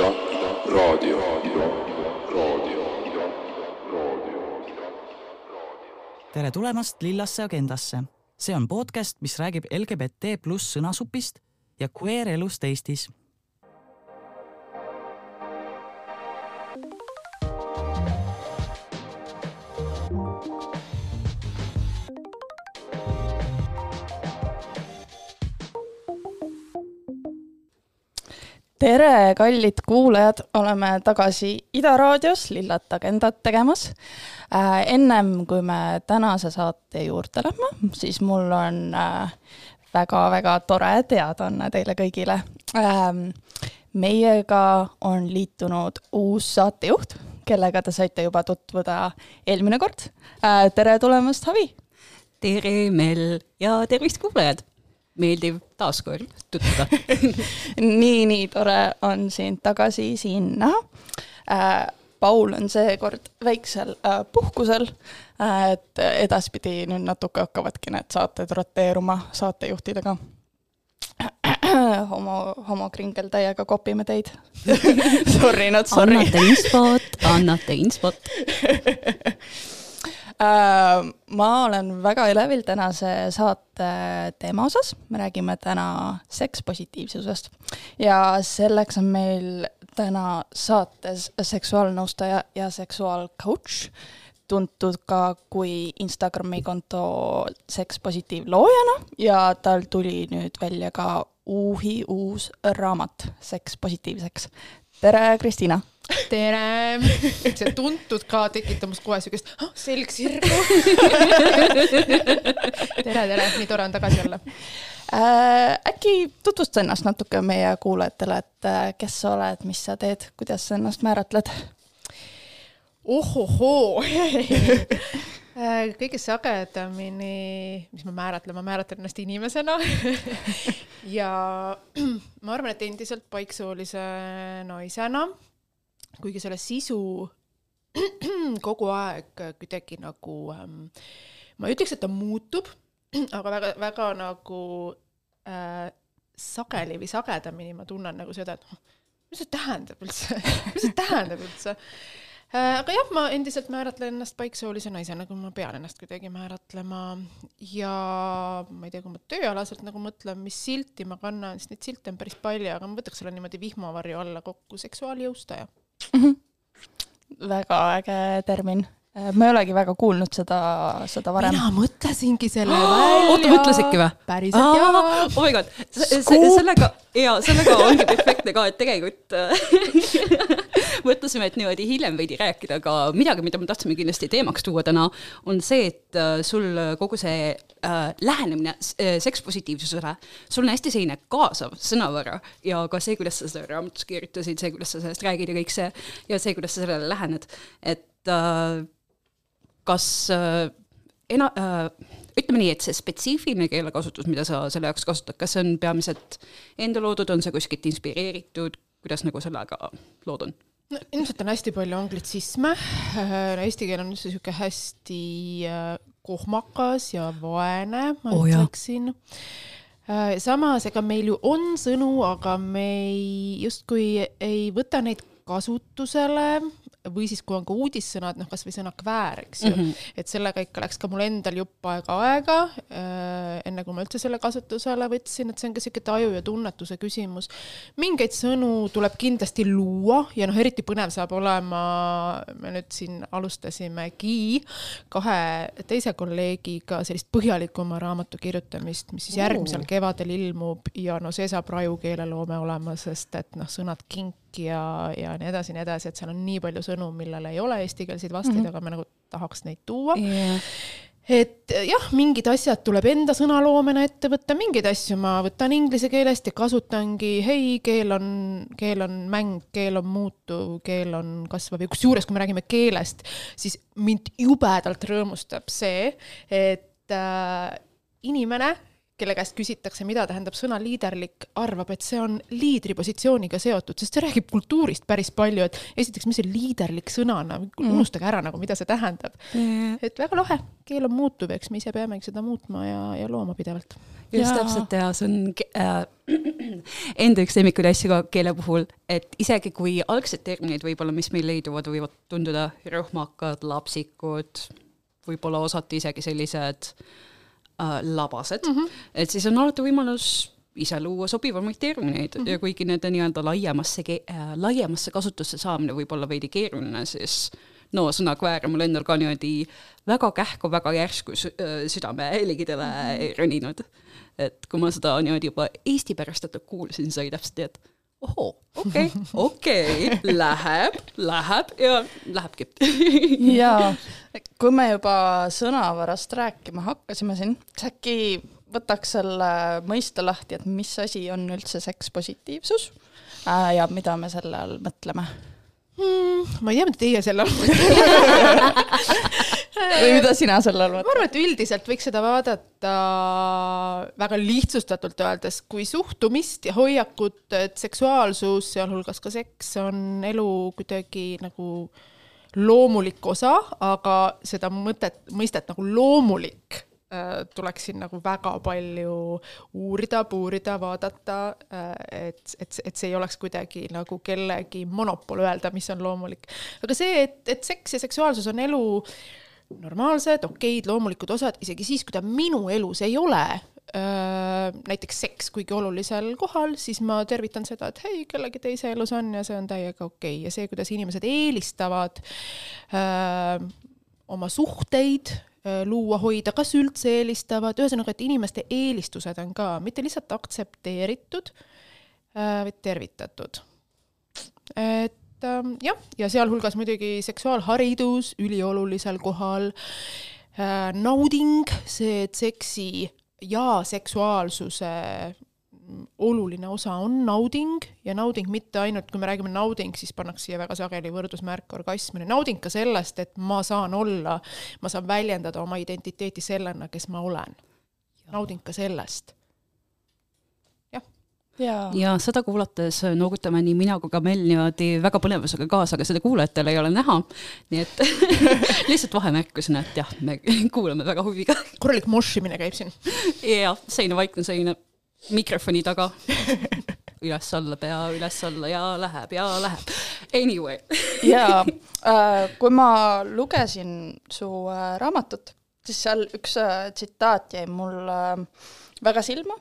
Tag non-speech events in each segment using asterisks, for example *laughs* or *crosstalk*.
Ida Raadio, tere tulemast Lillasse agendasse. see on podcast, mis räägib LGBT pluss sõnasupist ja queer elust Eestis. Tere, kallid kuulajad, oleme tagasi Ida raadios Lillat agendat tegemas äh,. ennem kui me tänase saate juurde lähme, siis mul on väga-väga äh, tore teadaanne teile kõigile ähm,. meiega on liitunud uus saatejuht, kellega te saite juba tutvuda eelmine kord äh,. tere tulemast, Havi! tere, Mel ja tervist, kuulajad! Meeldiv taas kord tutvuda *laughs* nii, nii tore on sind tagasi siin näha äh,. Paul on seekord väiksel äh, puhkusel äh,, et edaspidi nüüd natuke hakkavadki need saated roteeruma saatejuhtidega. *clears throat* homo, homokringel täiega kopime teid *laughs* Sorry, not sorry. annate inspot, annate inspot Äh, *laughs* ma olen väga elevil tänase saate teema osas, me räägime täna sekspositiivsusest. Ja selleks on meil täna saates seksuaalnõustaja ja seksuaalcoach, tuntud ka kui Instagrami konto sekspositiivloojana. Ja tal tuli nüüd välja ka uhi uus raamat Seks positiivseks. Tere, Kristiina! tere, see tuntud ka tekitab must kohe siukest oh, selg sirgu *laughs* tere, tere, nii tore on tagasi olla äh,. äkki tutvusta ennast natuke meie kuulajatele, et äh, kes sa oled, mis sa teed, kuidas sa ennast määratled? ohohoo *laughs* kõige sagedamini, mis ma määratlen, ma määratlen ennast inimesena *laughs* ja *clears throat* ma arvan, et endiselt paiksoolise naisena kuigi selle sisu *clears throat* kogu aeg kuidagi nagu ähm,, ma ei ütleks, et ta muutub, *clears throat* aga väga, väga nagu äh, sageli või sagedamini ma tunnen nagu seda, et noh, mis see tähendab üldse *laughs* mis see tähendab üldse äh,. Aga jah, ma endiselt määratlen ennast paiksoolise naisena, kui ma pean ennast kuidagi määratlema ja ma ei tea, kui ma tööalaselt nagu mõtlen, mis silti ma kannan, siis neid silte on päris palju, aga ma võtaks selle niimoodi vihmavarju alla kokku, seksuaaljõustaja mm. -hmm. väga äge termin. Äh, ma ei olegi väga kuulnud seda, seda varem. mina mõtlesingi selle *gasps* välja. oota, mõtlesidki või? päriselt jaa. oh my god, sellega ja sellega ongi perfektne ka, et tegelikult *laughs* *laughs* mõtlesime, et niimoodi hiljem veidi rääkida, aga midagi, mida me tahtsime kindlasti teemaks tuua täna, on see, et äh, sul kogu see äh, lähenemine äh, sekspositiivsusele, sul on hästi selline kaasav sõnavara ja ka see, kuidas sa seda raamatus kirjutasid, see, kuidas sa sellest räägid ja kõik see ja see, kuidas sa sellele lähened, et äh, kas äh, ena- äh,, ütleme nii, et see spetsiifiline keelekasutus, mida sa selle jaoks kasutad, kas see on peamiselt enda loodud, on see kuskilt inspireeritud, kuidas nagu sellega lood on? No ilmselt on hästi palju anglitsisme. Äh,, eesti keel on üldse niisugune hästi äh, kohmakas ja vaene, ma oh, ütleksin. Äh,. samas, ega meil ju on sõnu, aga me ei, justkui ei võta neid kasutusele või siis, kui on ka uudissõnad, noh, kasvõi sõna kväär, eks ju mm, -hmm. et sellega ikka läks ka mul endal jupp aega aega äh,, enne kui ma üldse selle kasutusele võtsin, et see on ka sihuke taju ja tunnetuse küsimus. mingeid sõnu tuleb kindlasti luua ja noh, eriti põnev saab olema, me nüüd siin alustasimegi kahe teise kolleegiga sellist põhjalikuma raamatu kirjutamist, mis siis järgmisel kevadel ilmub ja no see saab raju keeleloome olema, sest et noh, sõnad kink ja, ja nii edasi, nii edasi, et seal on nii palju sõnu, millel ei ole eestikeelseid vasteid mm, -hmm. aga me nagu tahaks neid tuua. Yeah et jah, mingid asjad tuleb enda sõnaloomena ette võtta, mingeid asju ma võtan inglise keelest ja kasutangi, hei, keel on, keel on mäng, keel on muutuv, keel on kasvav. Ja kusjuures, kui me räägime keelest, siis mind jubedalt rõõmustab see, et äh, inimene kelle käest küsitakse, mida tähendab sõna liiderlik, arvab, et see on liidripositsiooniga seotud, sest see räägib kultuurist päris palju, et esiteks, mis see liiderlik sõnana mm., unustage ära nagu, mida see tähendab mm.. et väga lahe, keel on muutuv, eks me ise peamegi seda muutma ja, ja looma pidevalt. just täpselt ja see on äh, *clears throat* enda üks lemmikuid asju ka keele puhul, et isegi kui algsed terminid võib-olla, mis meil leiduvad, võivad tunduda rõhmakad, lapsikud, võib-olla osati isegi sellised äh, äh, labased mm, -hmm. et siis on alati võimalus ise luua sobivamaid termineid mm -hmm. ja kuigi nende nii-öelda laiemasse äh,, laiemasse kasutusse saamine võib olla veidi keeruline, siis no sõna kväär on mul endal ka niimoodi väga kähku, väga järsku äh, südame ligidale mm -hmm. roninud. et kui ma seda niimoodi juba eestipärastatult kuulsin, sai täpselt nii, et ohoo, okei. Okay,, *laughs* okei. Okay,, läheb, läheb ja lähebki. *laughs* Jaa, kui me juba sõnavarast rääkima hakkasime siin, siis äkki võtaks selle mõiste lahti, et mis asi on üldse sekspositiivsus äh, ja mida me selle all mõtleme? Hmm,? ma ei tea, mida teie selle all mõtlete *laughs* või mida sina selle all mõtled? ma arvan, et üldiselt võiks seda vaadata väga lihtsustatult öeldes kui suhtumist ja hoiakut, et seksuaalsus, sealhulgas ka seks, on elu kuidagi nagu äh, loomulik osa, aga seda mõtet, mõistet nagu loomulik äh, tuleks siin nagu väga palju uurida, puurida, vaadata, äh, et, et, et see ei oleks kuidagi nagu kellegi monopol öelda, mis on loomulik. aga see, et, et seks ja seksuaalsus on elu normaalsed, okeid, loomulikud osad, isegi siis, kui ta minu elus ei ole, näiteks seks kuigi olulisel kohal, siis ma tervitan seda, et hei, kellegi teise elus on ja see on täiega okei okay. ja see, kuidas inimesed eelistavad öö, oma suhteid öö, luua, hoida, kas üldse eelistavad, ühesõnaga, et inimeste eelistused on ka mitte lihtsalt aktsepteeritud, vaid tervitatud. et jah, ja sealhulgas muidugi seksuaalharidus üliolulisel kohal, nauding, see, et seksi ja seksuaalsuse oluline osa on nauding ja nauding mitte ainult, kui me räägime nauding, siis pannakse siia väga sageli võrdusmärk orgasmile, nauding ka sellest, et ma saan olla, ma saan väljendada oma identiteeti sellena, kes ma olen. nauding ka sellest ja, ja seda kuulates noogutame nii mina kui ka Mel niimoodi väga põnevusega kaasa, aga seda kuulajatel ei ole näha. nii et *laughs* lihtsalt vahemärkusena, et jah, me *laughs* kuulame väga huviga. korralik moshimine käib siin. jah, selline vaikne selline mikrofoni taga üles-alla, pea üles-alla ja läheb ja läheb. Anyway jaa *laughs* äh,, kui ma lugesin su äh, raamatut, siis seal üks äh, tsitaat jäi mul äh, väga silma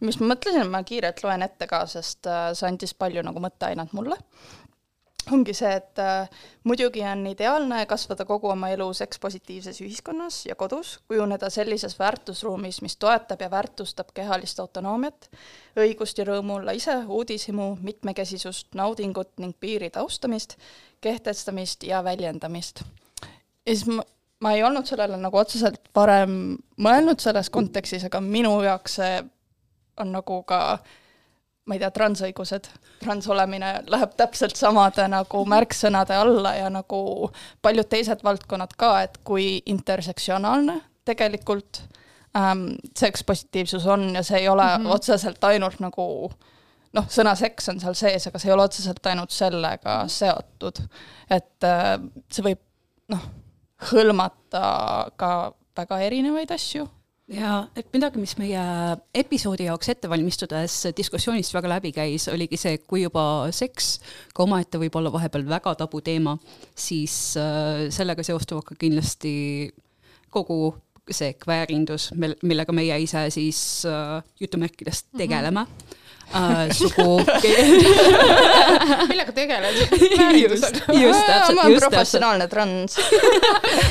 mis ma mõtlesin, ma kiirelt loen ette ka, sest äh, see andis palju nagu mõtteainet mulle. ongi see, et äh, muidugi on ideaalne kasvada kogu oma elu sekspositiivses ühiskonnas ja kodus, kujuneda sellises väärtusruumis, mis toetab ja väärtustab kehalist autonoomiat, õigust ja rõõmu olla ise, uudishimu, mitmekesisust, naudingut ning piiride austamist, kehtestamist ja väljendamist. ja siis ma ma ei olnud sellele nagu otseselt varem mõelnud selles kontekstis, aga minu jaoks see on nagu ka ma ei tea, transõigused, transolemine läheb täpselt samade nagu märksõnade alla ja nagu paljud teised valdkonnad ka, et kui intersektsionaalne tegelikult ähm, sekspositiivsus on ja see ei ole mm -hmm. otseselt ainult nagu noh, sõna seks on seal sees, aga see ei ole otseselt ainult sellega seotud. et äh, see võib noh, hõlmata ka väga erinevaid asju ja et midagi, mis meie episoodi jaoks ette valmistudes diskussioonist väga läbi käis, oligi see, et kui juba seks ka omaette võib olla vahepeal väga tabuteema, siis äh, sellega seostuvad ka kindlasti kogu see kväärindus, millega meie ise siis äh, jutumärkides tegeleme mm. -hmm äh, sugu *laughs* millega tegeled? just, just täpselt. ma olen professionaalne trans.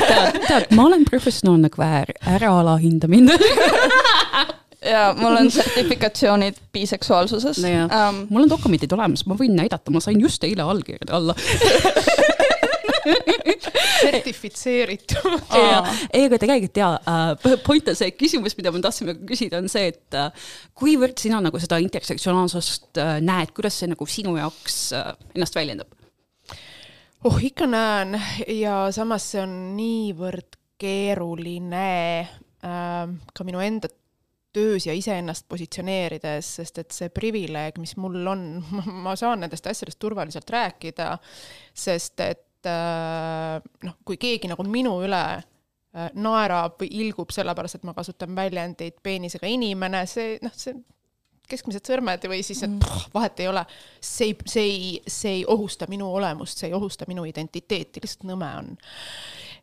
Tead, tead, ma olen professionaalne kväär, ära alahinda mind. Ja mul on sertifikatsioonid biseksuaalsuses. No. Um, mul on dokumendid olemas, ma võin näidata, ma sain just eile allkirjad alla *laughs* sertifitseeritud. ei, aga tegelikult jaa äh,, point on see, küsimus, mida me tahtsime küsida, on see, et äh, kuivõrd sina nagu seda intersektsionaalsust äh, näed, kuidas see nagu sinu jaoks ennast väljendab? oh, ikka näen ja samas see on niivõrd keeruline äh, ka minu enda töös ja iseennast positsioneerides, sest et see privileeg, mis mul on, *laughs* ma saan nendest asjadest turvaliselt rääkida, sest et äh, noh, kui keegi nagu minu üle äh, naerab või ilgub sellepärast, et ma kasutan väljendit peenisega inimene, see noh, see keskmised sõrmed või siis, et pff, vahet ei ole, see ei, see ei, see ei ohusta minu olemust, see ei ohusta minu identiteeti, lihtsalt nõme on.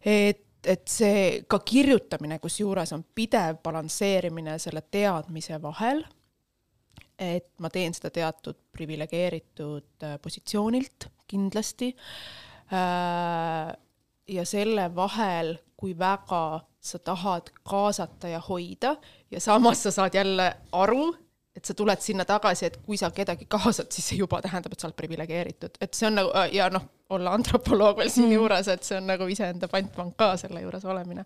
et et see ka kirjutamine, kusjuures on pidev balansseerimine selle teadmise vahel, et ma teen seda teatud priviligeeritud äh, positsioonilt kindlasti, ja selle vahel, kui väga sa tahad kaasata ja hoida ja samas sa saad jälle aru, et sa tuled sinna tagasi, et kui sa kedagi kaasad, siis see juba tähendab, et sa oled priviligeeritud, et see on nagu ja noh, olla antropoloog veel siinjuures, et see on nagu iseenda pantvank ka selle juures olemine.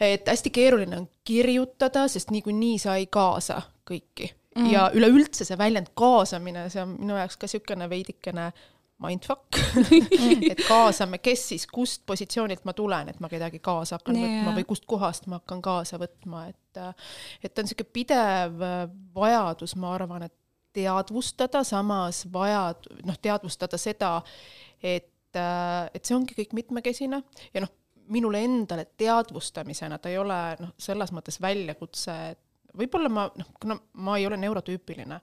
et hästi keeruline on kirjutada, sest niikuinii sa ei kaasa kõiki mm. ja üleüldse see väljend kaasamine, see on minu jaoks ka niisugune veidikene mindfuck. *laughs* Et kaasame, kes siis, kust positsioonilt ma tulen, et ma kedagi kaasa hakkan yeah. võtma või kust kohast ma hakkan kaasa võtma, et et on niisugune pidev vajadus, ma arvan, et teadvustada, samas vajad-, noh, teadvustada seda, et, et see ongi kõik mitmekesine. Ja noh, minule endale teadvustamisena ta ei ole noh, selles mõttes väljakutse, et võib-olla ma noh, kuna ma ei ole neurotüüpiline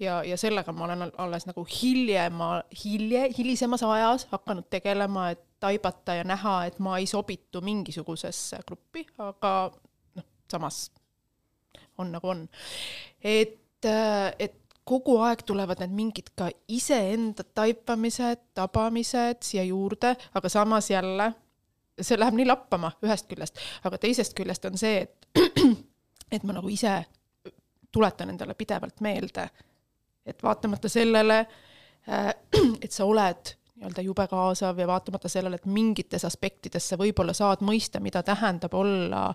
ja, ja sellega ma olen alles nagu hiljema, hilje, hilisemas ajas hakanud tegelema, et taibata ja näha, et ma ei sobitu mingisugusesse gruppi, aga noh, samas on nagu on. et, et kogu aeg tulevad need mingid ka iseenda taipamised, tabamised siia juurde, aga samas jälle see läheb nii lappama ühest küljest, aga teisest küljest on see, et *clears throat* et ma nagu ise tuletan endale pidevalt meelde, et vaatamata sellele, äh, *clears throat* et sa oled nii-öelda jube kaasav ja vaatamata sellele, et mingites aspektides sa võib-olla saad mõista, mida tähendab olla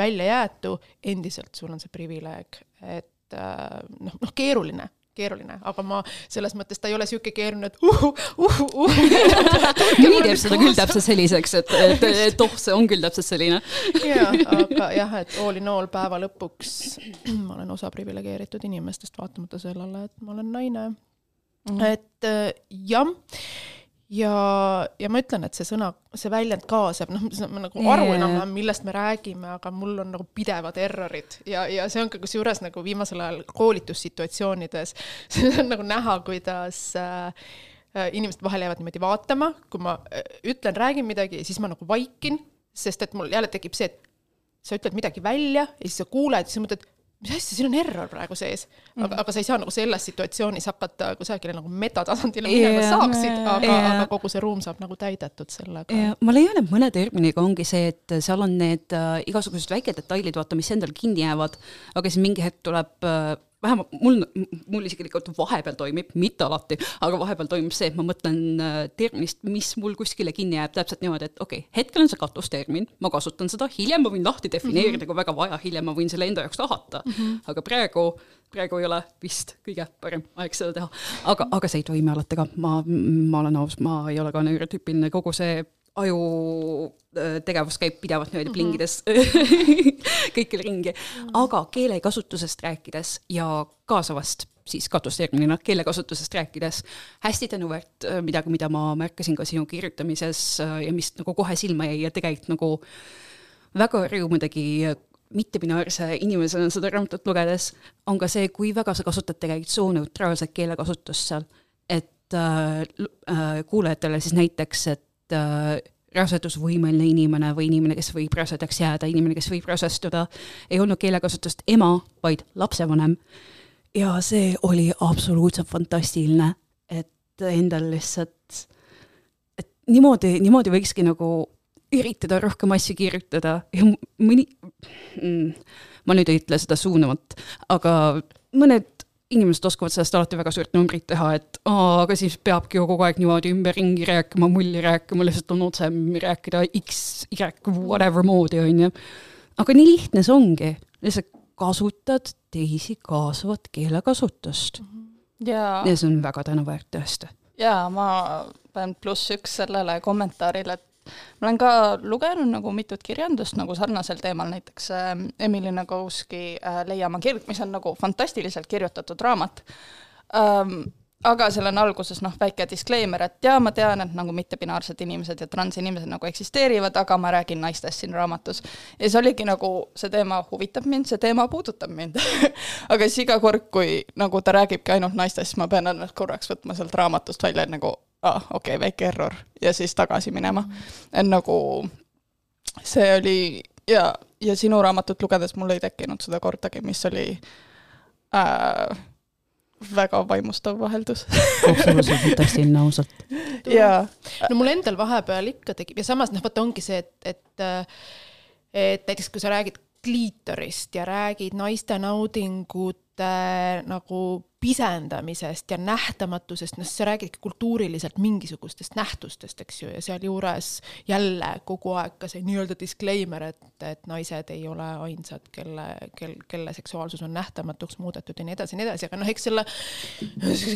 väljajäetu, endiselt sul on see privileeg, et äh, noh, noh, keeruline keeruline, aga ma selles mõttes ta ei ole niisugune keeruline, et uh, uh, uh. mõni *laughs* teeb seda küll täpselt selliseks, et, et, et oh, see on küll täpselt selline. jaa, aga jah, et all in all päeva lõpuks *clears throat* ma olen osa priviligeeritud inimestest, vaatamata sellele, et ma olen naine mm. -hmm. et äh, jah ja, ja ma ütlen, et see sõna, see väljend kaasab, noh, ma nagu aru yeah. enam-vähem, millest me räägime, aga mul on nagu pidevad errorid ja, ja see on ka kusjuures nagu viimasel ajal koolitussituatsioonides *laughs* see on nagu näha, kuidas äh, inimesed vahel jäävad niimoodi vaatama, kui ma äh, ütlen, räägin midagi, siis ma nagu vaikin, sest et mul jälle tekib see, et sa ütled midagi välja ja siis sa kuuled siis mõtled, mis asja, siin on error praegu sees. aga mm., aga sa ei saa nagu selles situatsioonis hakata kusagile nagu metatasandile minema yeah,, saaksid, aga yeah., aga kogu see ruum saab nagu täidetud sellega yeah.. ma leian, et mõne terminiga ongi see, et seal on need äh, igasugused väikedetailid, vaata, mis endal kinni jäävad, aga siis mingi hetk tuleb äh, vähemalt mul, mul isiklikult vahepeal toimib, mitte alati, aga vahepeal toimub see, et ma mõtlen äh, terminist, mis mul kuskile kinni jääb, täpselt niimoodi, et okei okay,, hetkel on see katustermin, ma kasutan seda, hiljem ma võin lahti defineerida mm, -hmm. kui väga vaja, hiljem ma võin selle enda jaoks lahata mm. -hmm. aga praegu, praegu ei ole vist kõige parem aeg seda teha. aga, aga see ei toimi alati ka, ma, ma olen aus, ma ei ole ka neurotüüpiline, kogu see aju tegevus käib pidevalt niimoodi mm -hmm. plingides *laughs* kõikjal ringi mm, -hmm. aga keelekasutusest rääkides ja kaasavast siis katusterminina keelekasutusest rääkides, hästi tänuväärt midagi, mida ma märkasin ka sinu kirjutamises ja mis nagu kohe silma jäi ja tegelikult nagu väga rõõmu tegi mittebinaarse inimesena seda raamatut lugedes, on ka see, kui väga sa kasutad tegelikult sooneutraalset keelekasutust seal. et äh, kuulajatele siis näiteks, et äh, rasedusvõimeline inimene või inimene, kes võib rasedaks jääda, inimene, kes võib rasestuda, ei olnud keelekasutust ema, vaid lapsevanem. ja see oli absoluutselt fantastiline, et endal lihtsalt, et niimoodi, niimoodi võikski nagu üritada rohkem asju kirjutada ja mõni mm,, ma nüüd ei ütle seda suunavalt, aga mõned inimesed oskavad sellest alati väga suurt numbrit teha, et aa, aga siis peabki ju kogu aeg niimoodi ümberringi rääkima, mulli rääkima, lihtsalt on otsem rääkida X, Y, whatever moodi, on ju. aga nii lihtne see ongi, lihtsalt kasutad teisi kaasavat keelekasutust. ja, ja see on väga tänuväärt tõesti. jaa, ma panen pluss üks sellele kommentaarile, et ma olen ka lugenud nagu mitut kirjandust nagu sarnasel teemal, näiteks äh, Emily Nagoski äh, Leia oma kirg, mis on nagu fantastiliselt kirjutatud raamat ähm, aga seal on alguses noh, väike disclaimer, et jaa, ma tean, et nagu mittepinaarsed inimesed ja transinimesed nagu eksisteerivad, aga ma räägin naistest siin raamatus. ja siis oligi nagu, see teema huvitab mind, see teema puudutab mind *laughs* aga siis iga kord, kui nagu ta räägibki ainult naistest, siis ma pean ennast korraks võtma sealt raamatust välja, et nagu ah,, okei okay,, väike error ja siis tagasi minema. et nagu see oli ja, ja sinu raamatut lugedes mul ei tekkinud seda kordagi, mis oli äh, väga vaimustav vaheldus absoluutselt fantastiline ausalt. jaa. no mul endal vahepeal ikka tekib ja samas noh, vaata ongi see, et, et et näiteks kui sa räägid kliitorist ja räägid naiste naudingute nagu pisendamisest ja nähtamatusest, noh, sa räägidki kultuuriliselt mingisugustest nähtustest, eks ju, ja sealjuures jälle kogu aeg ka see nii-öelda disclaimer, et, et naised ei ole ainsad, kelle, kel, kelle seksuaalsus on nähtamatuks muudetud ja nii edasi ja nii edasi, aga noh, eks selle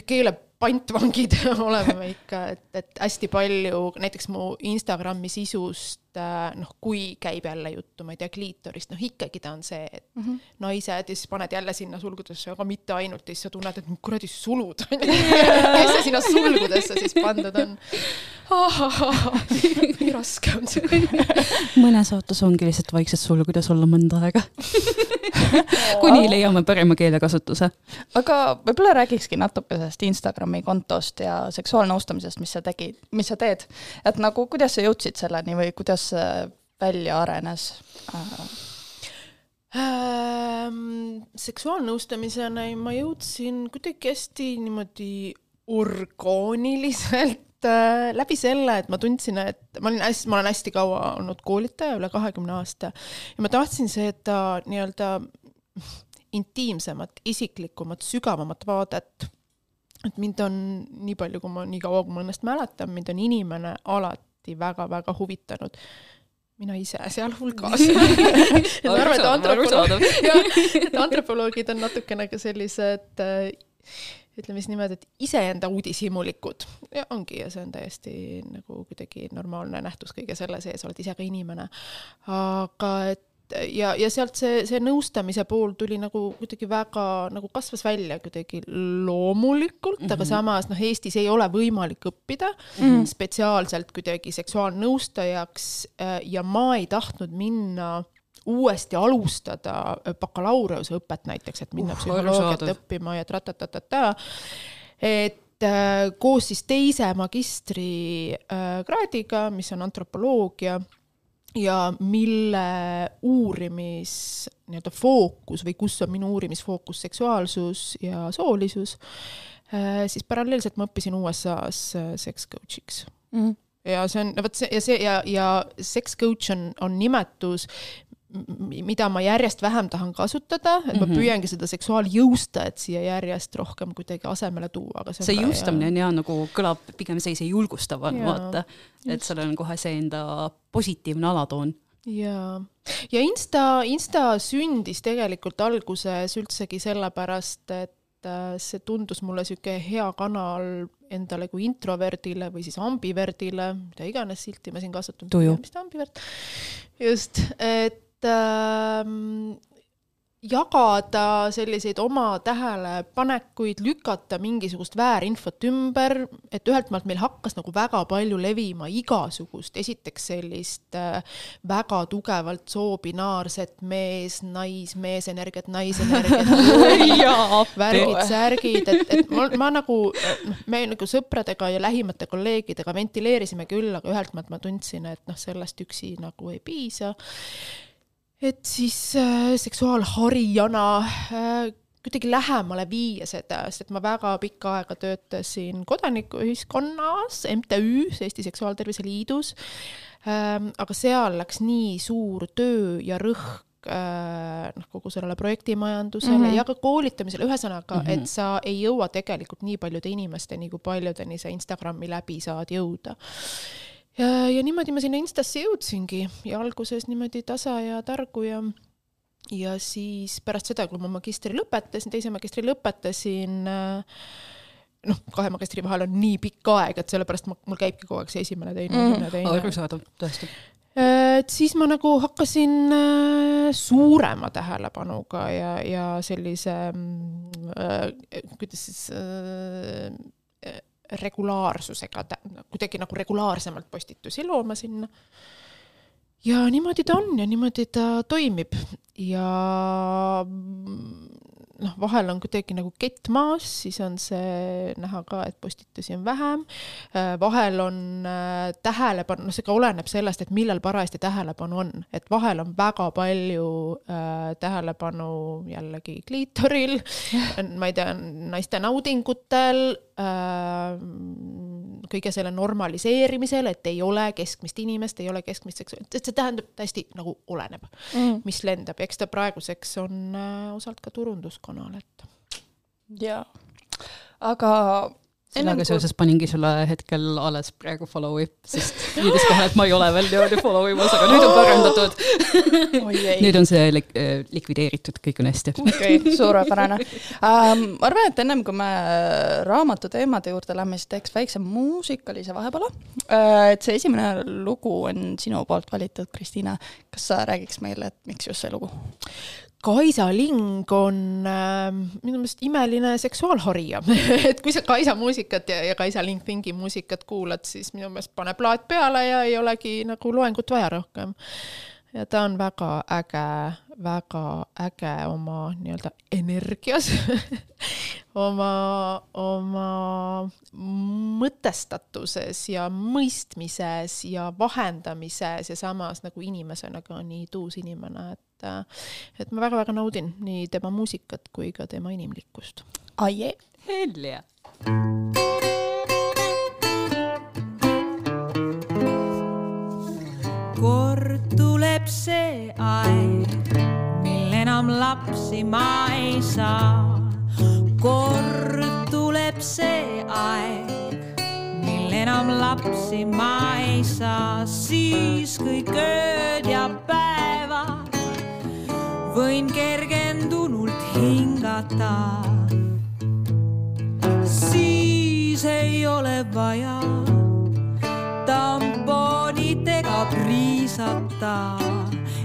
keele pantvangid *laughs* oleme me ikka, et, et hästi palju näiteks mu Instagrami sisust äh, noh, kui käib jälle juttu, ma ei tea, kliitorist, noh ikkagi ta on see, et mm -hmm. naised ja siis paned jälle sinna sulgudesse, aga mitte ainult ja siis sa tunned, et kuradi sulud on *laughs* ju. kes see sinna sulgudesse siis pandud on? *laughs* nii raske on see. mõne saates ongi lihtsalt vaikselt sulgudes olla mõnda aega *laughs* kuni leiame parima keelekasutuse. aga võib-olla räägikski natuke sellest Instagrami kontost ja seksuaalnõustamisest, mis sa tegid, mis sa teed, et nagu kuidas sa jõudsid selleni või kuidas see välja arenes äh,? ähm,? seksuaalnõustamiseni ma jõudsin kuidagi hästi niimoodi orgaaniliselt äh, läbi selle, et ma tundsin, et ma olin hästi, ma olen hästi kaua olnud koolitaja, üle kahekümne aasta. Ja ma tahtsin seda nii-öelda intiimsemat, isiklikumat, sügavamat vaadet. et mind on nii palju, kui ma, nii kaua, kui ma ennast mäletan, mind on inimene alati väga-väga huvitanud. Mina ise sealhulgas. *laughs* Ma arvan, et antropoloog, *laughs* jah, et antropoloogid on natukene ka sellised äh, ütleme siis niimoodi, et iseenda uudishimulikud ja ongi ja see on täiesti nagu kuidagi normaalne nähtus kõige selle sees, oled ise ka inimene. aga et ja, ja sealt see, see nõustamise pool tuli nagu kuidagi väga nagu kasvas välja kuidagi loomulikult mm, -hmm. aga mhm. samas noh, Eestis ei ole võimalik õppida mm -hmm. spetsiaalselt kuidagi seksuaalnõustajaks äh, ja ma ei tahtnud minna uuesti alustada bakalaureuseõpet näiteks, et minna uh, psühholoogiat õppima ja tratatatata, et äh, koos siis teise magistrikraadiga, mis on antropoloogia ja mille uurimis nii-öelda fookus või kus on minu uurimisfookus seksuaalsus ja soolisus, äh, siis paralleelselt ma õppisin USA-s äh, sex coach'iks. Mm. -hmm ja see on, vot see ja see ja, ja sex coach on, on nimetus, mida ma järjest vähem tahan kasutada, et ma mm -hmm. püüangi seda seksuaaljõustajat siia järjest rohkem kuidagi asemele tuua, aga see, see jõustamine on ja nagu kõlab pigem sellise julgustava, vaata, et sellel on kohe see enda positiivne alatoon ja, ja Insta, Insta sündis tegelikult alguses üldsegi sellepärast, et äh, see tundus mulle sihuke hea kanal endale kui introverdile või siis ambiverdile, mida iganes silti ma siin kasutan. mis ta ambivert? just, et ähm, jagada selliseid oma tähelepanekuid, lükata mingisugust väärinfot ümber, et ühelt maalt meil hakkas nagu väga palju levima igasugust, esiteks sellist äh, väga tugevalt soobinaarset mees, nais, meesenergiat, naisenergiat *laughs* värgid, särgid, et, et ma, ma nagu, noh, me nagu sõpradega ja lähimate kolleegidega ventileerisime küll, aga ühelt maalt ma tundsin, et noh, sellest üksi nagu ei piisa et siis äh, seksuaalharijana äh, kuidagi lähemale viia seda, sest et ma väga pikka aega töötasin kodanikuühiskonnas, MTÜ-s, Eesti Seksuaaltervise Liidus ähm,, aga seal läks nii suur töö ja rõhk äh, noh, kogu sellele projektimajandusele mm -hmm. ja ka koolitamisele, ühesõnaga mm, -hmm. et sa ei jõua tegelikult nii paljude inimesteni, kui paljudeni sa Instagrami läbi saad jõuda ja, ja niimoodi ma sinna Instasse jõudsingi ja alguses niimoodi tasa ja targu ja ja siis pärast seda, kui ma magistri lõpetasin, teise magistri lõpetasin äh,, noh, kahe magistri vahel on nii pikk aeg, et sellepärast mul käibki kogu aeg see esimene, teine mm., esimene, teine. arusaadav, tõesti. et siis ma nagu hakkasin äh, suurema tähelepanuga ja, ja sellise äh,, kuidas siis äh, regulaarsusega, kuidagi nagu regulaarsemalt postitusi looma sinna. ja niimoodi ta on ja niimoodi ta toimib ja noh, vahel on kuidagi nagu kett maas, siis on see näha ka, et postitusi on vähem. Äh, vahel on äh, tähelepanu, noh, see ka oleneb sellest, et millal parajasti tähelepanu on, et vahel on väga palju äh, tähelepanu jällegi kliitoril, *laughs* ma ei tea, naiste naudingutel äh,, kõige selle normaliseerimisel, et ei ole keskmist inimest, ei ole keskmist seksuaalset, et see tähendab täiesti nagu oleneb mm., mis lendab, eks ta praeguseks on äh, osalt ka turunduskanal, et. jaa, aga sellega seoses paningi sulle hetkel alles praegu follow'i, sest viidis kohe, et ma ei ole veel niimoodi follow imas, aga nüüd on parandatud nüüd on see lik äh, likvideeritud, kõik on hästi. okei okay,, suurepärane ähm,. ma arvan, et ennem kui me raamatu teemade juurde lähme, siis teeks väikse muusikalise vahepala äh,. et see esimene lugu on sinu poolt valitud, Kristiina. kas sa räägiks meile, et miks just see lugu? Kaisa Ling on äh, minu meelest imeline seksuaalharija *laughs* et kui sa Kaisa muusikat ja, ja Kaisa Ling Thingi muusikat kuulad, siis minu meelest pane plaat peale ja ei olegi nagu loengut vaja rohkem. Ja ta on väga äge, väga äge oma nii-öelda energias *laughs* oma, oma mõtestatuses ja mõistmises ja vahendamises ja samas nagu inimesena ka nii tuus inimene, et et ma väga-väga naudin nii tema muusikat kui ka tema inimlikkust. Aie. Hell yeah. kord see aeg, mil enam lapsi ma ei saa. kord tuleb see aeg, mil enam lapsi ma ei saa, siis kõik ööd ja päevad võin kergendunult hingata. siis ei ole vaja tamponidega priisata,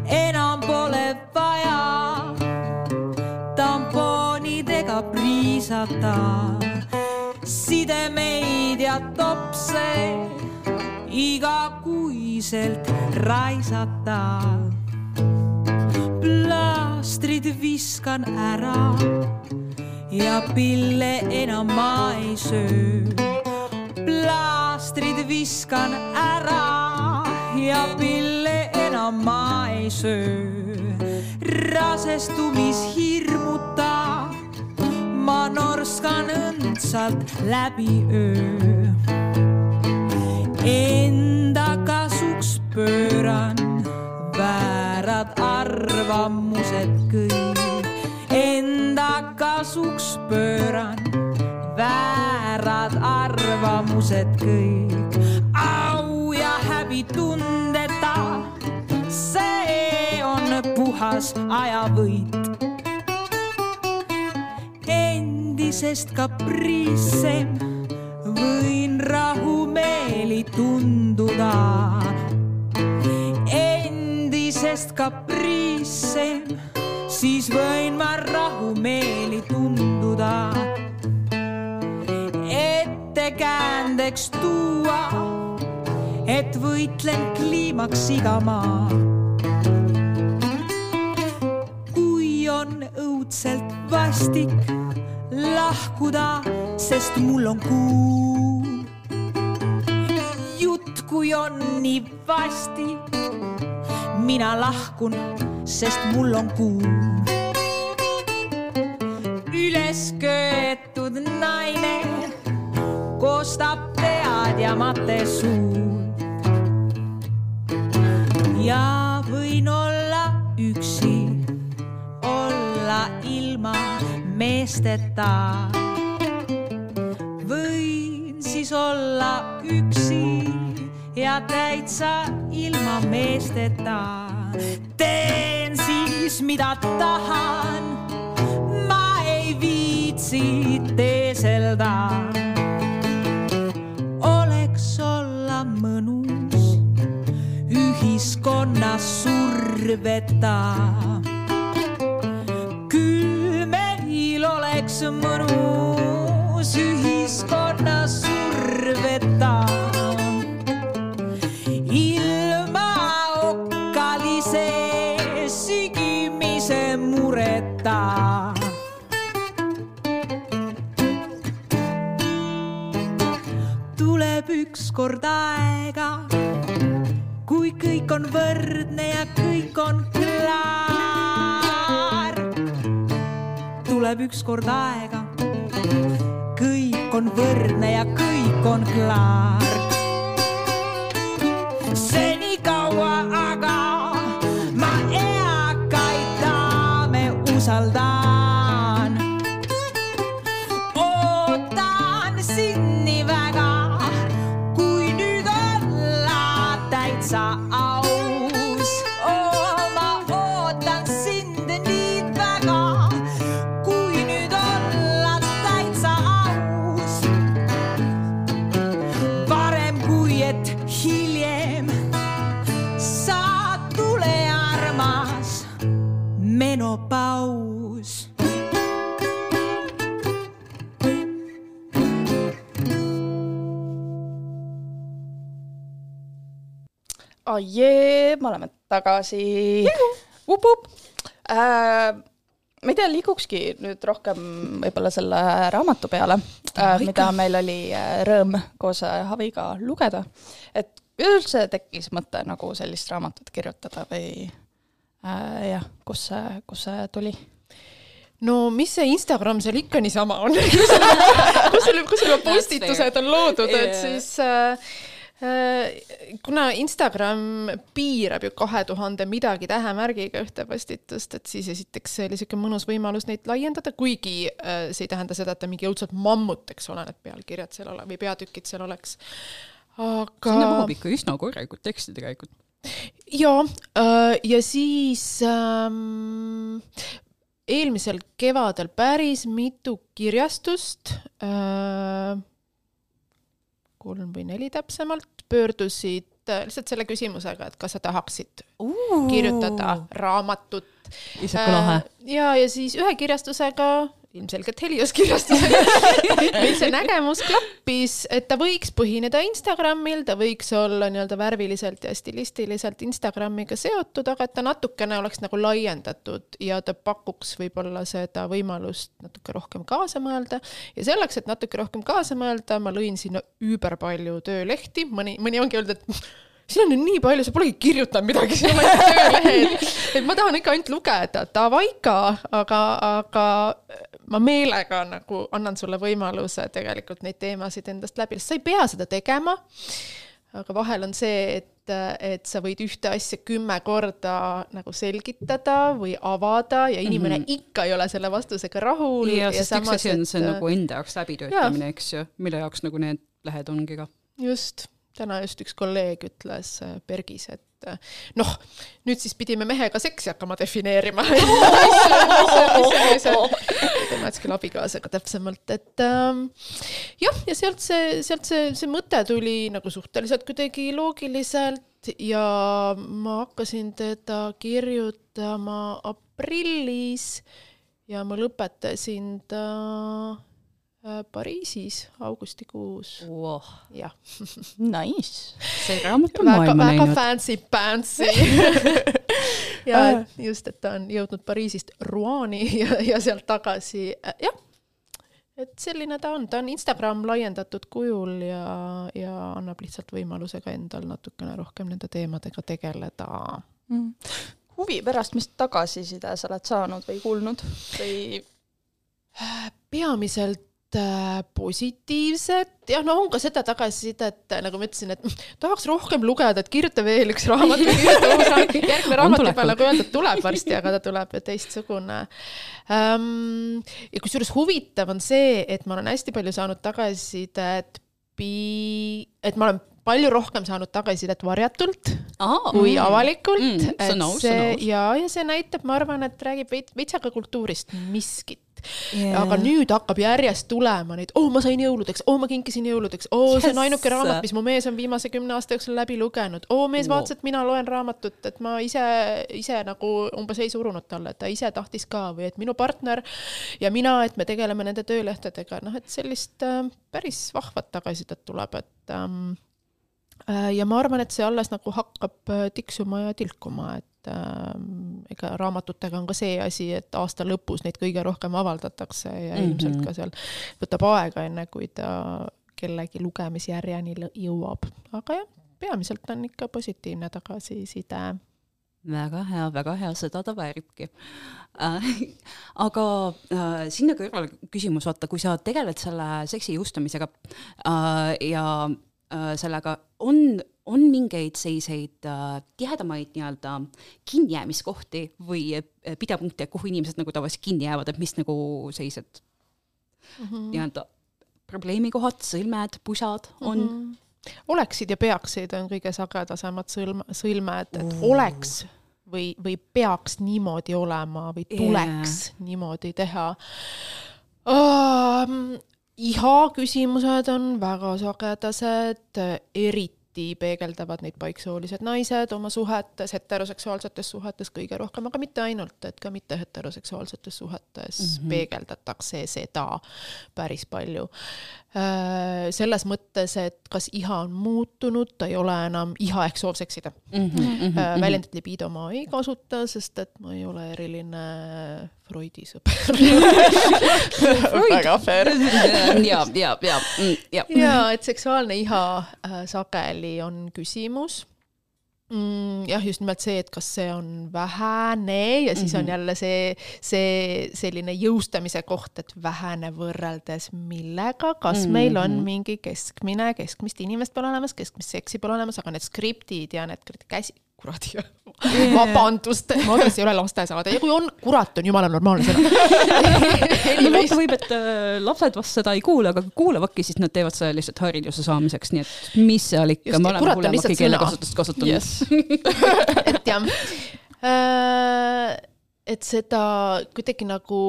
enam pole vaja tamponidega priisata. Sidemeid ja topse igakuiselt raisata. Plaastrid viskan ära ja pille enam ma ei söö. plaastrid viskan ära ja pille enam ma ei söö. rasestumishirmuta ma norskan õndsalt läbi öö. Enda kasuks pööran väärad arvamused kõik enda kasuks pööran, väärad arvamused kõik. Häbi tundeta, see on puhas ajavõit. endisest kapriissem võin rahumeeli tunduda endisest kapriissem, siis võin ma rahumeeli tunduda. ettekäändeks tuua, et võitlen kliimaks iga maa. kui on õudselt vastik lahkuda, sest mul on kuu. jutt, kui on nii vastik mina lahkun, sest mul on kuum. üles köetud naine koostab pead ja mate suud. Ja võin olla üksi, olla ilma meesteta. võin siis olla üksi ja täitsa ilma meesteta. teen siis, mida tahan. ma ei viitsi teeselda surveta. küll meil oleks mõnus ühiskonna surveta. ilma okkalise sigimise mureta tuleb ükskord aega, kui kõik on võrdne ja kõik on klaar. tuleb ükskord aega, kõik on võrdne ja kõik on klaar. senikaua aga ma eakaid daame usaldan oh jee, me oleme tagasi. up-up. ma ei tea, liigukski nüüd rohkem võib-olla selle raamatu peale, mida meil oli äh, rõõm koos äh, Haviga lugeda. et üldse tekkis mõte nagu sellist raamatut kirjutada või äh, jah, kus see, kust see tuli? no mis see Instagram seal ikka niisama on *laughs* kus selle, kus kus selle postitused on loodud, et siis äh, äh, kuna Instagram piirab ju kahe tuhande midagi tähemärgiga ühte postitust, et siis esiteks see oli niisugune mõnus võimalus neid laiendada, kuigi äh, see ei tähenda seda, et ta mingi õudselt mammut, eks ole, need pealkirjad seal ole- või peatükid seal oleks. aga sinna mahub ikka üsna korralikult teksti tegelikult. ja, ja siis ähm, eelmisel kevadel päris mitu kirjastust äh,, kolm või neli täpsemalt, pöördusid äh, lihtsalt selle küsimusega, et kas sa tahaksid uh. kirjutada raamatut. ise kui lahe. ja, ja siis ühe kirjastusega, ilmselgelt Helios kirjastusega, *laughs* meil see nägemus klappis, et ta võiks põhineda Instagramil, ta võiks olla nii-öelda värviliselt ja stilistiliselt Instagramiga seotud, aga et ta natukene oleks nagu laiendatud ja ta pakuks võib-olla seda võimalust natuke rohkem kaasa mõelda. ja selleks, et natuke rohkem kaasa mõelda, ma lõin sinna üüber palju töölehti, mõni, mõni ongi öelnud, et siin on ju nii palju, sa polegi kirjutanud midagi, ainult töölehed. et ma tahan ikka ainult lugeda, davai ka, aga, aga ma meelega nagu annan sulle võimaluse tegelikult neid teemasid endast läbi, sa ei pea seda tegema. aga vahel on see, et, et sa võid ühte asja kümme korda nagu selgitada või avada ja inimene mm -hmm. ikka ei ole selle vastusega rahul. ja sest üks asi on see et- nagu enda jaoks läbitöötamine, eks ju, mille jaoks nagu need lehed ongi ka. just, täna just üks kolleeg ütles äh, Bergis, et äh, noh, nüüd siis pidime mehega seksi hakkama defineerima. *laughs* tema ütles küll abikaasaga täpsemalt, et ähm, jah, ja sealt see, sealt see, see mõte tuli nagu suhteliselt kuidagi loogiliselt ja ma hakkasin teda kirjutama aprillis ja ma lõpetasin ta äh, Pariisis augustikuus, Wow. jah *laughs* Nice. see *laughs* raamat on väga, maailma väga näinud. fancy pantsy. *laughs* ja et just, et ta on jõudnud Pariisist Rouani ja, ja sealt tagasi, jah. et selline ta on, ta on Instagram laiendatud kujul ja, ja annab lihtsalt võimaluse ka endal natukene rohkem nende teemadega tegeleda. huvi pärast, mis tagasiside sa oled saanud või kuulnud või? peamiselt äh, positiivset, jah, no on ka seda tagasisidet, nagu ma ütlesin, et *sniffs* tahaks rohkem lugeda, et kirjuta veel üks raamat või kirjuta *laughs* uus raamat, järgmine raamat juba nagu öeldud, tuleb varsti, aga ta tuleb teistsugune. Um,. ja kusjuures huvitav on see, et ma olen hästi palju saanud tagasisidet et ma olen palju rohkem saanud tagasisidet varjatult kui avalikult. Mm, see see ja, ja see näitab, ma arvan, et räägib veits, veitsa ka kultuurist miskit yeah.. aga nüüd hakkab järjest tulema neid, oo oh, ma sain jõuludeks, oo oh, ma kinkisin jõuludeks, oo oh, see on ainuke raamat, mis mu mees on viimase kümne aasta jooksul läbi lugenud, oo mees no. vaatas, et mina loen raamatut, et ma ise, ise nagu umbes ei surunud talle, et ta ise tahtis ka või et minu partner ja mina, et me tegeleme nende töölehtedega, noh, et sellist äh, päris vahvat tagasisidet tuleb, et ähm, äh, ja ma arvan, et see alles nagu hakkab äh, tiksuma ja tilkuma, et äh, ega raamatutega on ka see asi, et aasta lõpus neid kõige rohkem avaldatakse ja mm -hmm. ilmselt ka seal võtab aega, enne kui ta kellegi lugemisjärjeni jõuab, aga jah, peamiselt on ikka positiivne tagasiside väga hea, väga hea, seda ta vääribki äh,. *laughs* aga äh, sinna kõrvale küsimus, vaata, kui sa tegeled selle seksi jõustamisega äh, ja äh, sellega, on, on mingeid selliseid äh, tihedamaid nii-öelda kinnijäämiskohti või äh, pidepunkte, kuhu inimesed nagu tavaliselt kinni jäävad, et mis nagu sellised mm -hmm. nii-öelda probleemikohad, sõlmed, pusad on mm? -hmm oleksid ja peaksid on kõige sagedasemad sõlm, sõlmed, et mm. oleks või, või peaks niimoodi olema või tuleks yeah. niimoodi teha um,. iha küsimused on väga sagedased, eriti tihti peegeldavad neid paiksoolised naised oma suhetes, heteroseksuaalsetes suhetes kõige rohkem, aga mitte ainult, et ka mitte heteroseksuaalsetes suhetes mm -hmm. peegeldatakse seda päris palju. Äh, selles mõttes, et kas iha on muutunud, ta ei ole enam iha ehk soov seksida mm. -hmm. väljendit libido ma ei kasuta, sest et ma ei ole eriline Freudi sõber väga fair. *laughs* ja, ja, ja, mm, ja. ja et seksuaalne iha äh, sageli sageli on küsimus mm,. jah, just nimelt see, et kas see on vähene ja siis mm -hmm. on mhm. jälle see, see selline jõustamise koht, et vähene võrreldes millega, kas mm -hmm. meil on mingi keskmine, keskmist inimest pole olemas, keskmist seksi pole olemas, aga need skriptid ja need käsi, kuradi *laughs* vabandust, Madras ei ole lastesaade ja kui on, kurat on jumala normaalne sõna. *laughs* No vaata, võib, et äh, lapsed vast seda ei kuule, aga kuulavadki, siis nad teevad seda lihtsalt hariduse saamiseks, nii et mis seal ikka, me oleme kuulemaki keelekasutust kasutanud. Yes. *laughs* et jah. Äh,, et seda kuidagi nagu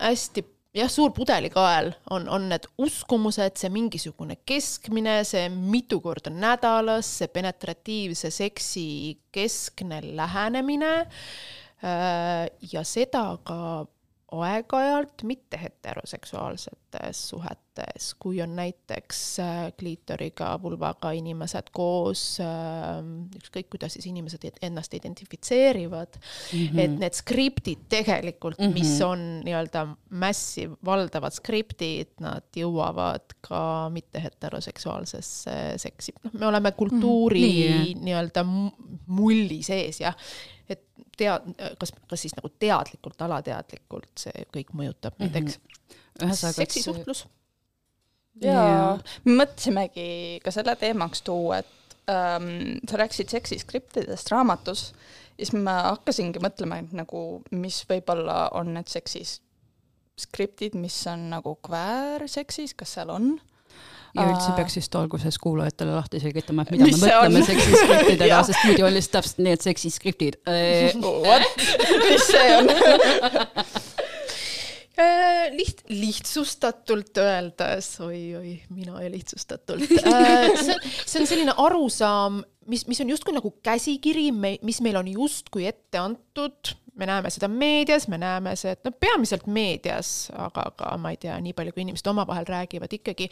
hästi jah, suur pudelikael on, on need uskumused, see mingisugune keskmine, see mitu korda nädalas, see penetratiivse seksi keskne lähenemine. Äh, ja seda ka aeg-ajalt mitte heteroseksuaalsetes suhetes, kui on näiteks äh, kliitoriga, vulvaga inimesed koos, ähm, ükskõik kuidas siis inimesed ennast identifitseerivad mm, -hmm. et need skriptid tegelikult mm, -hmm. mis on nii-öelda massi valdavad skriptid, nad jõuavad ka mitte heteroseksuaalsesse seksi, noh, me oleme kultuuri mm -hmm. nii-öelda mulli sees jah tead-, kas, kas siis nagu teadlikult, alateadlikult see kõik mõjutab meid, eks mm -hmm.. seksisuhtlus. jaa, me mõtlesimegi ka selle teemaks tuua, et ähm, sa rääkisid seksiskriptidest raamatus ja siis ma hakkasingi mõtlema, et nagu mis võib-olla on need seksis skriptid, mis on nagu kväärseksis, kas seal on ja üldse peaks vist alguses kuulajatele lahti selgitama, et mida Mis me mõtleme seksiskriptidega *laughs* sest muidu on lihtsalt täpselt need seksiskriptid. *laughs* What? mis see on? *laughs* Äh, liht-, lihtsustatult öeldes oi,, oi-oi, mina ja lihtsustatult. Äh, see, see on selline arusaam, mis, mis on justkui nagu käsikiri, mis meil on justkui ette antud me näeme seda meedias, me näeme seda, no peamiselt meedias, aga ka ma ei tea, nii palju, kui inimesed omavahel räägivad ikkagi,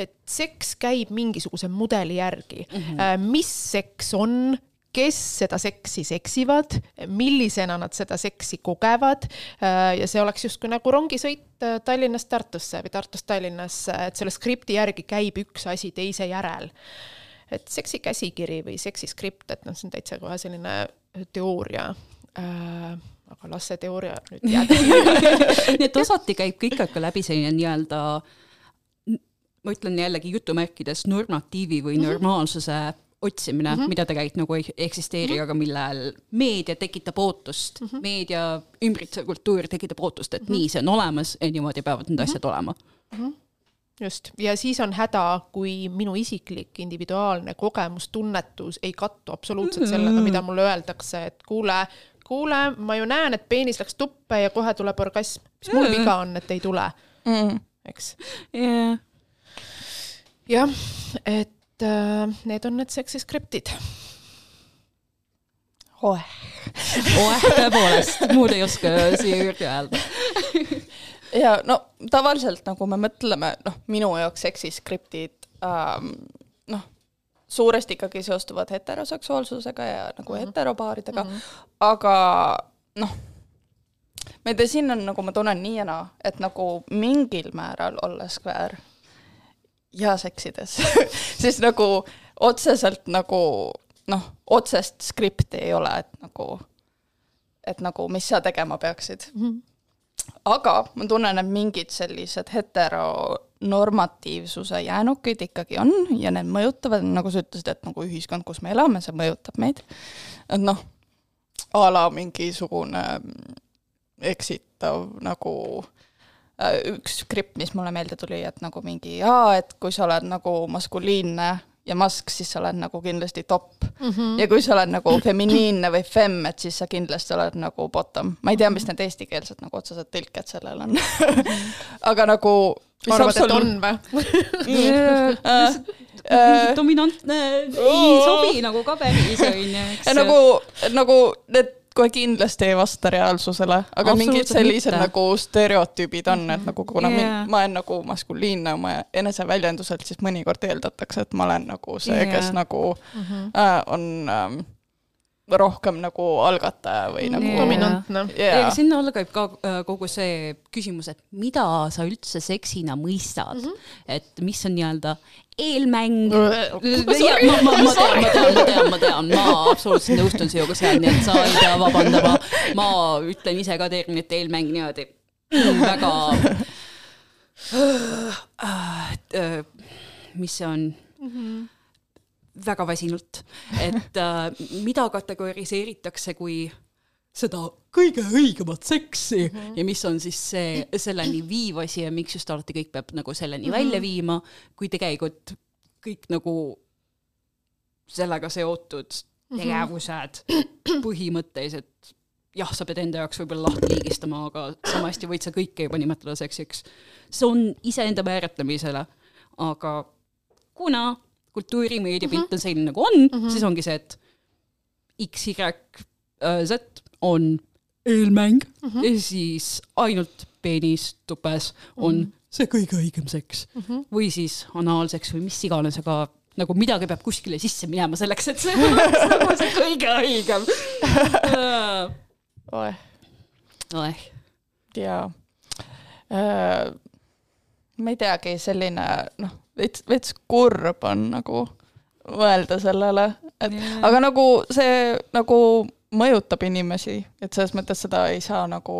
et seks käib mingisuguse mudeli järgi mm. -hmm. mis seks on, kes seda seksi seksivad, millisena nad seda seksi kogevad äh, ja see oleks justkui nagu rongisõit äh, Tallinnast Tartusse või Tartust Tallinnasse, et selle skripti järgi käib üks asi teise järel. et seksi käsikiri või seksiskript, et noh, see on täitsa kohe selline teooria äh, aga las see teooria nüüd *laughs* jääb nii et osati käib ka ikkagi läbi selline nii-öelda ma ütlen jällegi jutumärkides normatiivi või mhm. normaalsuse otsimine mm, -hmm. mida tegelikult nagu ei eksisteeri mm, -hmm. aga millel meedia tekitab ootust mm, -hmm. meedia ümbritsev kultuur tekitab ootust, et mm -hmm. nii, see on olemas ja niimoodi peavad need mm -hmm. asjad olema mm. -hmm just, ja siis on häda, kui minu isiklik individuaalne kogemus, tunnetus ei kattu absoluutselt sellega, mida mulle öeldakse, et kuule, kuule, ma ju näen, et peenis läks tuppe ja kohe tuleb orgasm. mis mul viga on, et ei tule, mm.. eks. yeah.. jah, et äh, need on need seksiskriptid. oeh, oeh, tõepoolest, muud ei oska siia juurde öelda. ja no tavaliselt nagu me mõtleme, noh, minu jaoks seksiskriptid ähm, noh, suuresti ikkagi seostuvad heteroseksuaalsusega ja nagu mm -hmm. heteropaaridega mm, -hmm. aga noh, ma ei tea, siin on nagu ma tunnen nii ja naa, et nagu mingil määral olles kväär ja seksides *laughs* siis nagu otseselt nagu noh, otsest skripti ei ole, et nagu, et nagu mis sa tegema peaksid mm. -hmm aga ma tunnen, et mingid sellised heteronormatiivsuse jäänukid ikkagi on ja need mõjutavad, nagu sa ütlesid, et nagu ühiskond, kus me elame, see mõjutab meid. et noh, a la mingisugune eksitav nagu äh, üks skript, mis mulle meelde tuli, et nagu mingi jaa, et kui sa oled nagu maskuliinne ja mask, siis sa oled nagu kindlasti top mm. -hmm. ja kui sa oled nagu feminiinne või fem, et siis sa kindlasti oled nagu bottom. ma ei tea, mis need eestikeelsed nagu otsesed tõlked sellel on. *laughs* aga nagu. arvad, et on või? *laughs* Äh, dominantne ei sobi nagu ka päris onju, *laughs* nagu, nagu need kohe kindlasti ei vasta reaalsusele, aga mingid sellised mitte. nagu stereotüübid on, et nagu kuna yeah. ma olen nagu maskuliinne oma eneseväljenduselt, siis mõnikord eeldatakse, et ma olen nagu see yeah., kes nagu mm -hmm. äh, on ähm, rohkem nagu algataja või nagu Jaa. dominantne. ja yeah. sinna alla käib ka äh, kogu see küsimus, et mida sa üldse seksina mõistad mm, -hmm. et mis on nii-öelda eelmäng. *laughs* ma, ma, ma tean, ma tean, ma tean, ma tean, ma absoluutselt nõustun sinuga seal, nii et sa ei pea vabandama. ma ütlen ise ka terminit eelmäng niimoodi väga. *laughs* mis see on mm? -hmm väga väsinult, et äh, mida kategoriseeritakse kui seda kõige õigemat seksi mm -hmm. ja mis on siis see selleni viiv asi ja miks just alati kõik peab nagu selleni mm -hmm. välja viima, kui tegelikult kõik nagu sellega seotud tegevused mm -hmm. põhimõtteliselt jah, sa pead enda jaoks võib-olla lahti liigistama, aga sama hästi võid sa kõike juba nimetada seksiks. see on iseenda määratlemisele, aga kuna kultuurimeedia pilt on selline nagu on mm, -hmm. siis ongi see, et X, Y, Z on eelmäng mm -hmm. ja siis ainult peenis tupes on mm -hmm. see kõige õigem seks mm -hmm. või siis anaalseks või mis iganes, aga nagu midagi peab kuskile sisse minema selleks, et see *laughs* oleks nagu see kõige õigem. oeh oeh, ja äh, ma ei teagi, selline noh, veits, veits kurb on nagu mõelda sellele, et yeah. aga nagu see nagu mõjutab inimesi, et selles mõttes seda ei saa nagu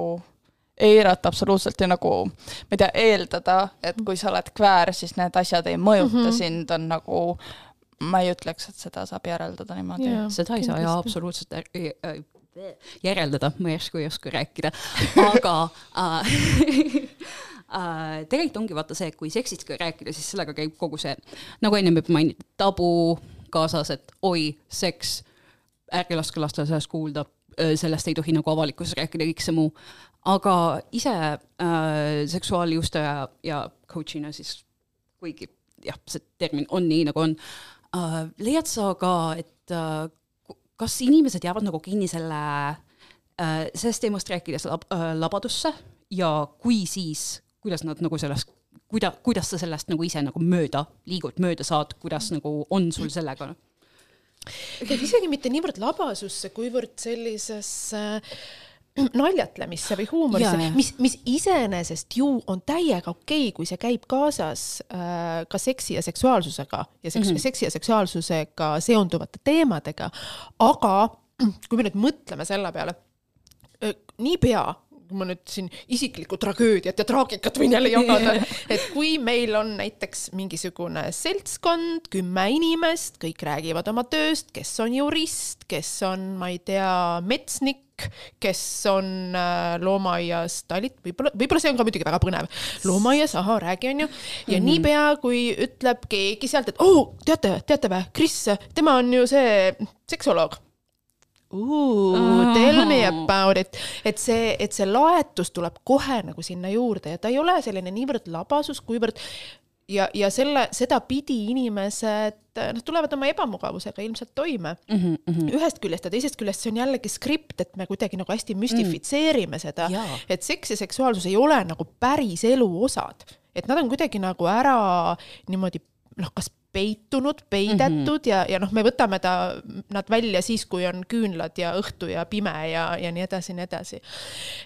eirata absoluutselt ja nagu ma ei tea, eeldada, et kui sa oled kväär, siis need asjad ei mõjuta mm -hmm. sind, on nagu ma ei ütleks, et seda saab järeldada niimoodi yeah.. seda ei saa jaa absoluutselt är- äh, järeldada, ma järsku ei oska rääkida, aga äh, *laughs* äh, tegelikult ongi vaata see, et kui seksist rääkida, siis sellega käib kogu see, nagu ennem juba mainiti, tabu kaasas, et oi, seks, ärge laske lastel sellest kuulda, sellest ei tohi nagu avalikkuses rääkida, kõik see muu. aga ise äh, seksuaaljuustaja ja coach'ina siis, kuigi jah, see termin on nii, nagu on äh,, leiad sa ka, et äh, kas inimesed jäävad nagu kinni selle äh,, sellest teemast rääkides lab, äh, labadusse ja kui, siis kuidas nad nagu sellest, kuida-, kuidas sa sellest nagu ise nagu mööda liigud, mööda saad, kuidas nagu on sul sellega? et isegi mitte niivõrd labasusse, kuivõrd sellisesse naljatlemisse või huumorisse mis, mis iseenesest ju on täiega okei okay,, kui see käib kaasas äh, ka seksi ja seksuaalsusega ja seks- mm, -hmm. seksi ja seksuaalsusega seonduvate teemadega, aga kui me nüüd mõtleme selle peale, niipea kui ma nüüd siin isiklikku tragöödiat ja traagikat võin jälle jagada, *laughs* et kui meil on näiteks mingisugune seltskond, kümme inimest, kõik räägivad oma tööst, kes on jurist, kes on, ma ei tea, metsnik, kes on äh, loomaaias talit-, võib-olla, võib-olla see on ka muidugi väga põnev, loomaaias, ahah, räägi onju, ja mm -hmm. niipea kui ütleb keegi sealt, et oh, teate, teate vä, Kris, tema on ju see seksoloog Tell me about it, et see, et see laetus tuleb kohe nagu sinna juurde ja ta ei ole selline niivõrd labasus, kuivõrd ja, ja selle, sedapidi inimesed, noh, tulevad oma ebamugavusega ilmselt toime mm. -hmm. ühest küljest ja teisest küljest see on jällegi skript, et me kuidagi nagu hästi müstifitseerime mm. seda, et seks ja seksuaalsus ei ole nagu päris elu osad, et nad on kuidagi nagu ära niimoodi noh, kas peitunud, peidetud mm -hmm. ja, ja noh, me võtame ta, nad välja siis, kui on küünlad ja õhtu ja pime ja, ja nii edasi, nii edasi.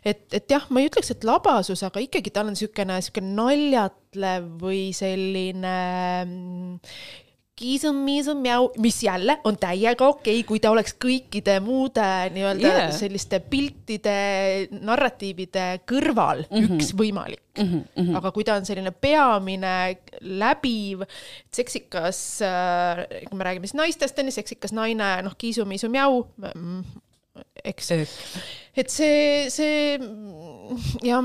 et, et jah, ma ei ütleks, et labasus, aga ikkagi tal on niisugune, niisugune naljatlev või selline mm, kiisum, miisum, mjau, mis jälle on täiega okei okay,, kui ta oleks kõikide muude nii-öelda yeah. selliste piltide, narratiivide kõrval mm -hmm. üks võimalik mm. -hmm. aga kui ta on selline peamine, läbiv, seksikas äh,, kui me räägime siis naistest, on ju, seksikas naine, noh, kiisum, miisum, mjau, mm, eks. et see, see jah,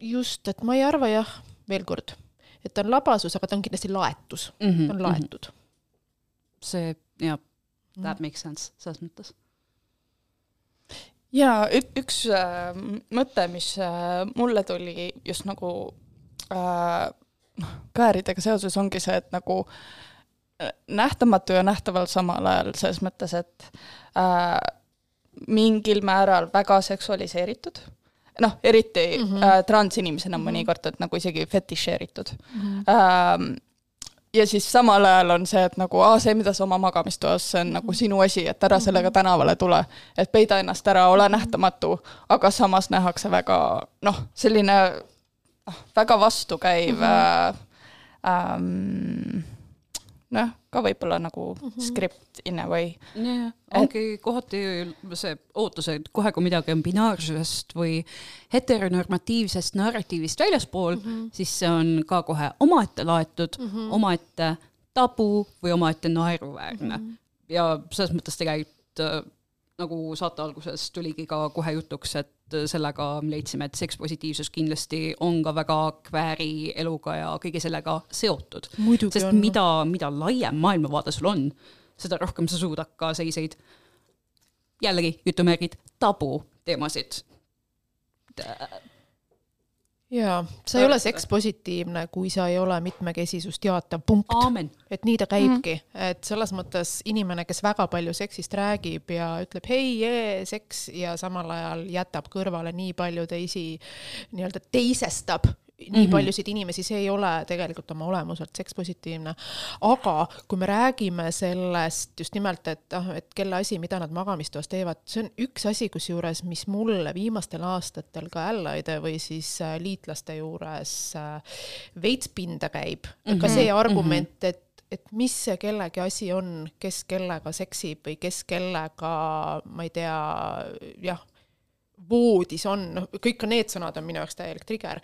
just, et ma ei arva jah, veel kord et ta on labasus, aga ta on kindlasti laetus mm, -hmm, ta on mhm. laetud mm. -hmm. see, jah, that makes sense selles mõttes. ja üks äh, mõte, mis äh, mulle tuli just nagu äh, kääridega seoses ongi see, et nagu äh, nähtamatu ja nähtaval samal ajal selles mõttes, et äh, mingil määral väga seksualiseeritud noh, eriti mm -hmm. äh, transinimesena mm -hmm. mõnikord, et nagu isegi fetišeeritud mm. -hmm. Ähm, ja siis samal ajal on see, et nagu aa, see, mida sa oma magamistoas, see on nagu sinu asi, et ära sellega mhm. tänavale tule. et peida ennast ära, ole mhm. nähtamatu, aga samas nähakse väga noh, selline noh, väga vastukäiv mm -hmm. äh, ähm, noh, ka võib-olla nagu mm -hmm. script in a way. jah, ongi kohati see ootus, et kohe, kui midagi on binaarsusest või heteronormatiivsest narratiivist väljaspool mm, -hmm. siis see on ka kohe omaette laetud mm, -hmm. omaette tabu või omaette naeruväärne mm. -hmm. ja selles mõttes tegelikult äh, nagu saate alguses tuligi ka kohe jutuks, et sellega leidsime, et sekspositiivsus kindlasti on ka väga kvääri eluga ja kõige sellega seotud. sest on. mida, mida laiem maailmavaade sul on, seda rohkem sa suudad ka selliseid jällegi jutumärgid tabuteemasid jaa, sa ei ole sekspositiivne, kui sa ei ole mitmekesisust jaatav, punkt. et nii ta käibki mm, -hmm. et selles mõttes inimene, kes väga palju seksist räägib ja ütleb hei, jee, seks ja samal ajal jätab kõrvale nii palju teisi, nii-öelda teisestab nii mm -hmm. paljusid inimesi, see ei ole tegelikult oma olemuselt sekspositiivne. aga kui me räägime sellest just nimelt, et ah, et kelle asi, mida nad magamistoas teevad, see on üks asi, kusjuures, mis mulle viimastel aastatel ka alliede või siis äh, liitlaste juures äh, veits pinda käib mm. -hmm. ka see argument mm, -hmm. et et mis see kellegi asi on, kes kellega seksib või kes kellega, ma ei tea, jah, voodis on, noh, kõik need sõnad on minu jaoks täielik trigger.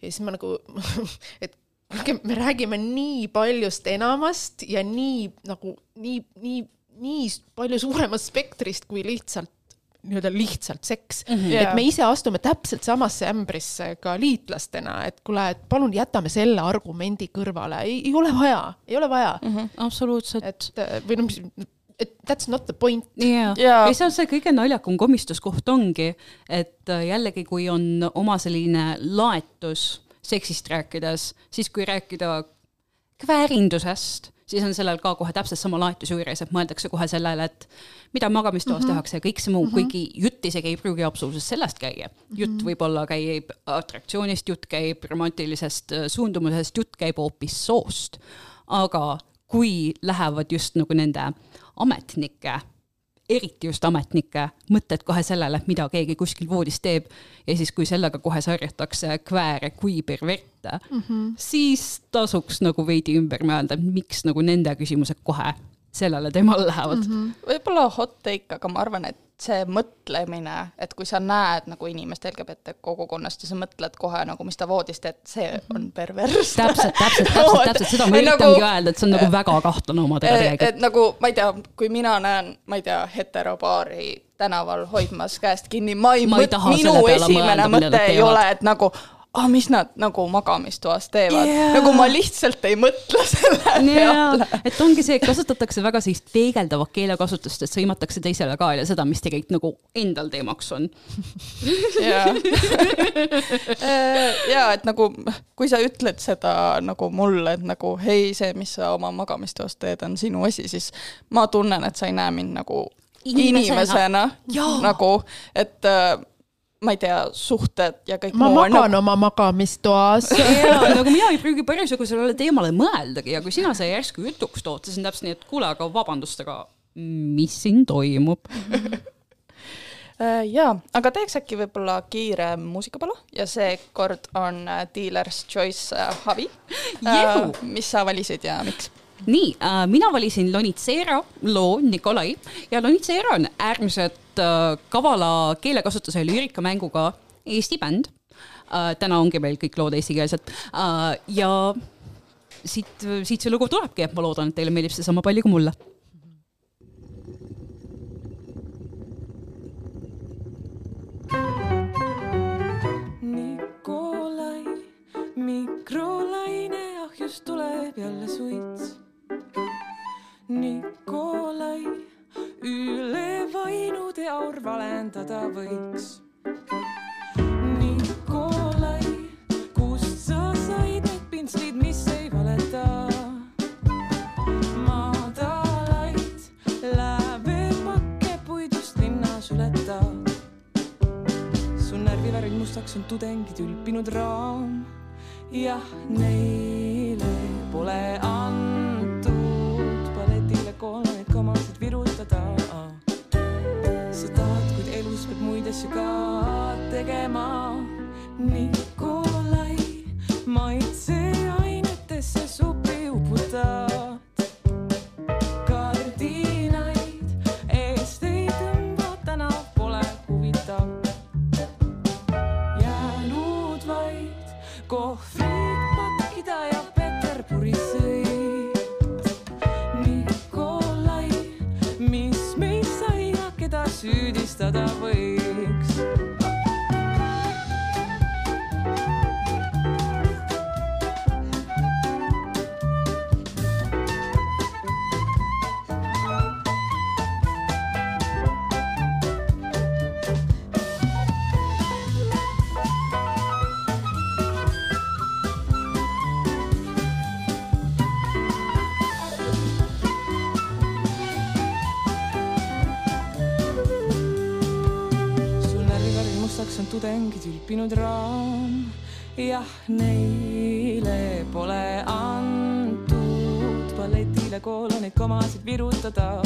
ja siis ma nagu, *laughs* et kuulge, me räägime nii paljust enamast ja nii nagu nii, nii, nii palju suuremast spektrist kui lihtsalt nii-öelda lihtsalt seks mm. -hmm. et me ise astume täpselt samasse ämbrisse ka liitlastena, et kuule, et palun jätame selle argumendi kõrvale, ei ole vaja, ei ole vaja mm. -hmm. absoluutselt. et või noh, et that's not the point. ja, ja see on see kõige naljakam komistuskoht ongi, et äh, jällegi, kui on oma selline laetus seksist rääkides, siis kui rääkida kväärindusest, siis on sellel ka kohe täpselt sama laetus juures, et mõeldakse kohe sellele, et mida magamistoas mm -hmm. tehakse ja kõik see muu mm, -hmm. kuigi jutt isegi ei pruugi absoluutselt sellest käia. jutt mm -hmm. võib-olla käib atraktsioonist, jutt käib romantilisest äh, suundumusest, jutt käib hoopis soost. aga kui lähevad just nagu nende ametnike, eriti just ametnike mõtted kohe sellele, mida keegi kuskil voodis teeb ja siis, kui sellega kohe sarjatakse kvääre kui perverte mm, -hmm. siis tasuks nagu veidi ümber mõelda, miks nagu nende küsimused kohe sellele teemale lähevad mm. -hmm. võib-olla hot take, aga ma arvan, et see mõtlemine, et kui sa näed nagu inimest LGBT kogukonnast ja sa mõtled kohe nagu, mis ta voodis teeb, see on mhm. pervers. täpselt, täpselt, täpselt, *laughs* täpselt seda ma üritangi nagu, öelda, et see on nagu väga kahtlane oma tegelikult. et nagu ma ei tea, kui mina näen, ma ei tea, heteropaari tänaval hoidmas käest kinni, ma ei, minu esimene mõte ei ole, et nagu ah, mis nad nagu magamistoas teevad yeah., nagu ma lihtsalt ei mõtle selle peale. et ongi see, et kasutatakse väga sellist peegeldavat keelekasutust, et sõimatakse teisele kaela seda, mis tegelikult nagu endal teemaks on. jaa, *laughs* jaa, et nagu kui sa ütled seda nagu mulle, et nagu hei, see, mis sa oma magamistoas teed, on sinu asi, siis ma tunnen, et sa ei näe mind nagu Inimesena. inimesena, nagu, et äh, ma ei tea, suhted ja kõik ma muu on magan nagu, oma magamistoas. *laughs* jaa, nagu mina ei pruugi parasjagu sellele teemale mõeldagi ja kui sina selle järsku jutuks tood, siis on täpselt nii, et kuule, aga vabandust, aga mis siin toimub? *laughs* äh, jaa, aga teeks äkki võib-olla kiire muusikapalu ja seekord on äh, Dealer's Choice Havi äh,. mis sa valisid ja miks? Nii äh,, mina valisin Lonitsera loo Nikolai ja Lonitsera on äärmiselt äh, kavala keelekasutuse ja lüürikamänguga Eesti bänd äh,. täna ongi meil kõik lood eestikeelsed äh, ja siit, siit see lugu tulebki, ma loodan, et teile meeldib see sama palju kui mulle. Nikolai, mikrolaine ahjust tuleb jälle suits. Nikolai, üle vainude aur valendada võiks. Närvivärvid mustaks on tudengid ülpinud raam. jah, neile pole antud virutada. sa tahad, kuid elus peab muid asju ka tegema. Nikolai, ülpinud raam. jah, neile pole antud balletile kooloneid komasid virutada.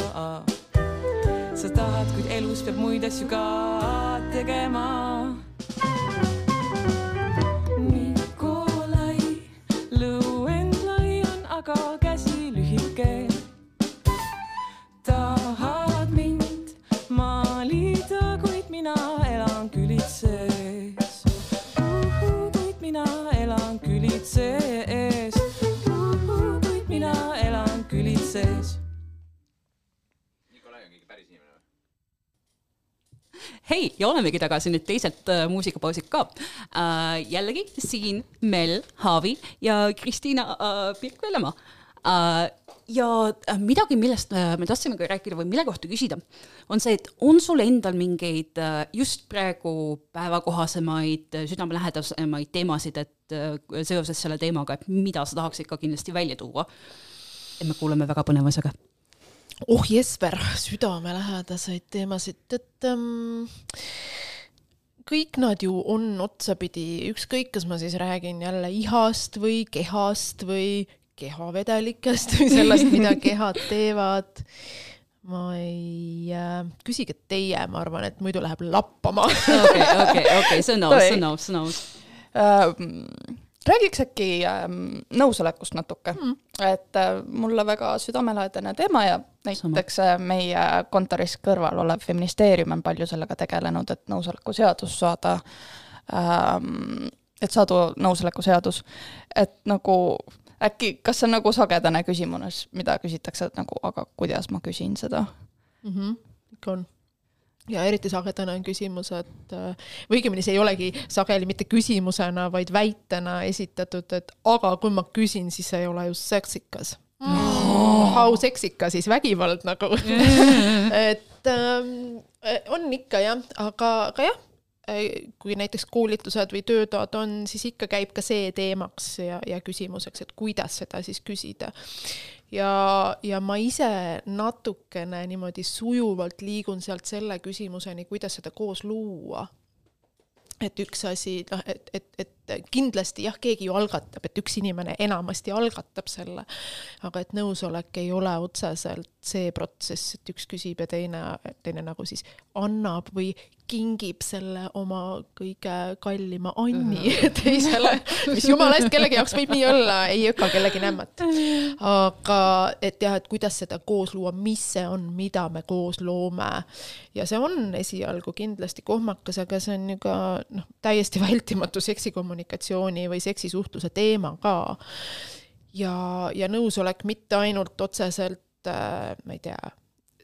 sa tahad, kuid elus peab muid asju ka tegema. Olemegi tagasi nüüd teiselt äh, muusikapausilt ka äh,. jällegi siin Mel, Haavi ja Kristiina äh, Pirk-Vellemaa ja midagi, millest me tahtsime ka rääkida või mille kohta küsida, on see, et on sul endal mingeid just praegu päevakohasemaid, südamelähedasemaid teemasid, et seoses selle teemaga, et mida sa tahaksid ka kindlasti välja tuua? et me kuuleme väga põnevusega oh Jesper, südamelähedaseid teemasid, et ähm, kõik nad ju on otsapidi, ükskõik, kas ma siis räägin jälle ihast või kehast või kehavedelikest või sellest, mida *laughs* kehad teevad. ma ei äh,, küsige teie, ma arvan, et muidu läheb lappama. okei, okei, okei, see on aus, *laughs* see on aus, see on aus. Räägiks äkki ähm, nõusolekust natuke mm., et äh, mulle väga südamelähedane teema ja näiteks äh, meie kontoris kõrval olev feministeerium on palju sellega tegelenud, et nõusolekuseadus saada ähm,, et saada nõusolekuseadus, et nagu äkki, kas see on nagu sagedane küsimus, mida küsitakse, et nagu aga kuidas ma küsin seda? Mhm, ikka on. Ja eriti sagedane on küsimus, et või õigemini see ei olegi sageli mitte küsimusena, vaid väitena esitatud, et aga kui ma küsin, siis ei ole just seksikas. Mm.. How seksika siis vägivald nagu. *laughs* Et ähm, on ikka jah, aga, aga jah, kui näiteks koolitused või töötoad on, siis ikka käib ka see teemaks ja, ja küsimuseks, et kuidas seda siis küsida. Ja, ja ma ise natukene niimoodi sujuvalt liigun sealt selle küsimuseni, kuidas seda koos luua. Et üks asi, noh, et, et, et kindlasti jah, keegi ju algatab, et üks inimene enamasti algatab selle, aga et nõusolek ei ole otseselt see protsess, et üks küsib ja teine, teine nagu siis annab või kingib selle oma kõige kallima Anni *laughs* teisele, mis jumala eest kellegi jaoks võib nii olla, ei öka kellegi nämmat. aga et jah, et kuidas seda koos luua, mis see on, mida me koos loome. ja see on esialgu kindlasti kohmakas, aga see on ju ka noh, täiesti *laughs* vältimatu seksikommunikatsiooni või seksisuhtluse teema ka. ja, ja nõusolek mitte ainult otseselt, äh, ma ei tea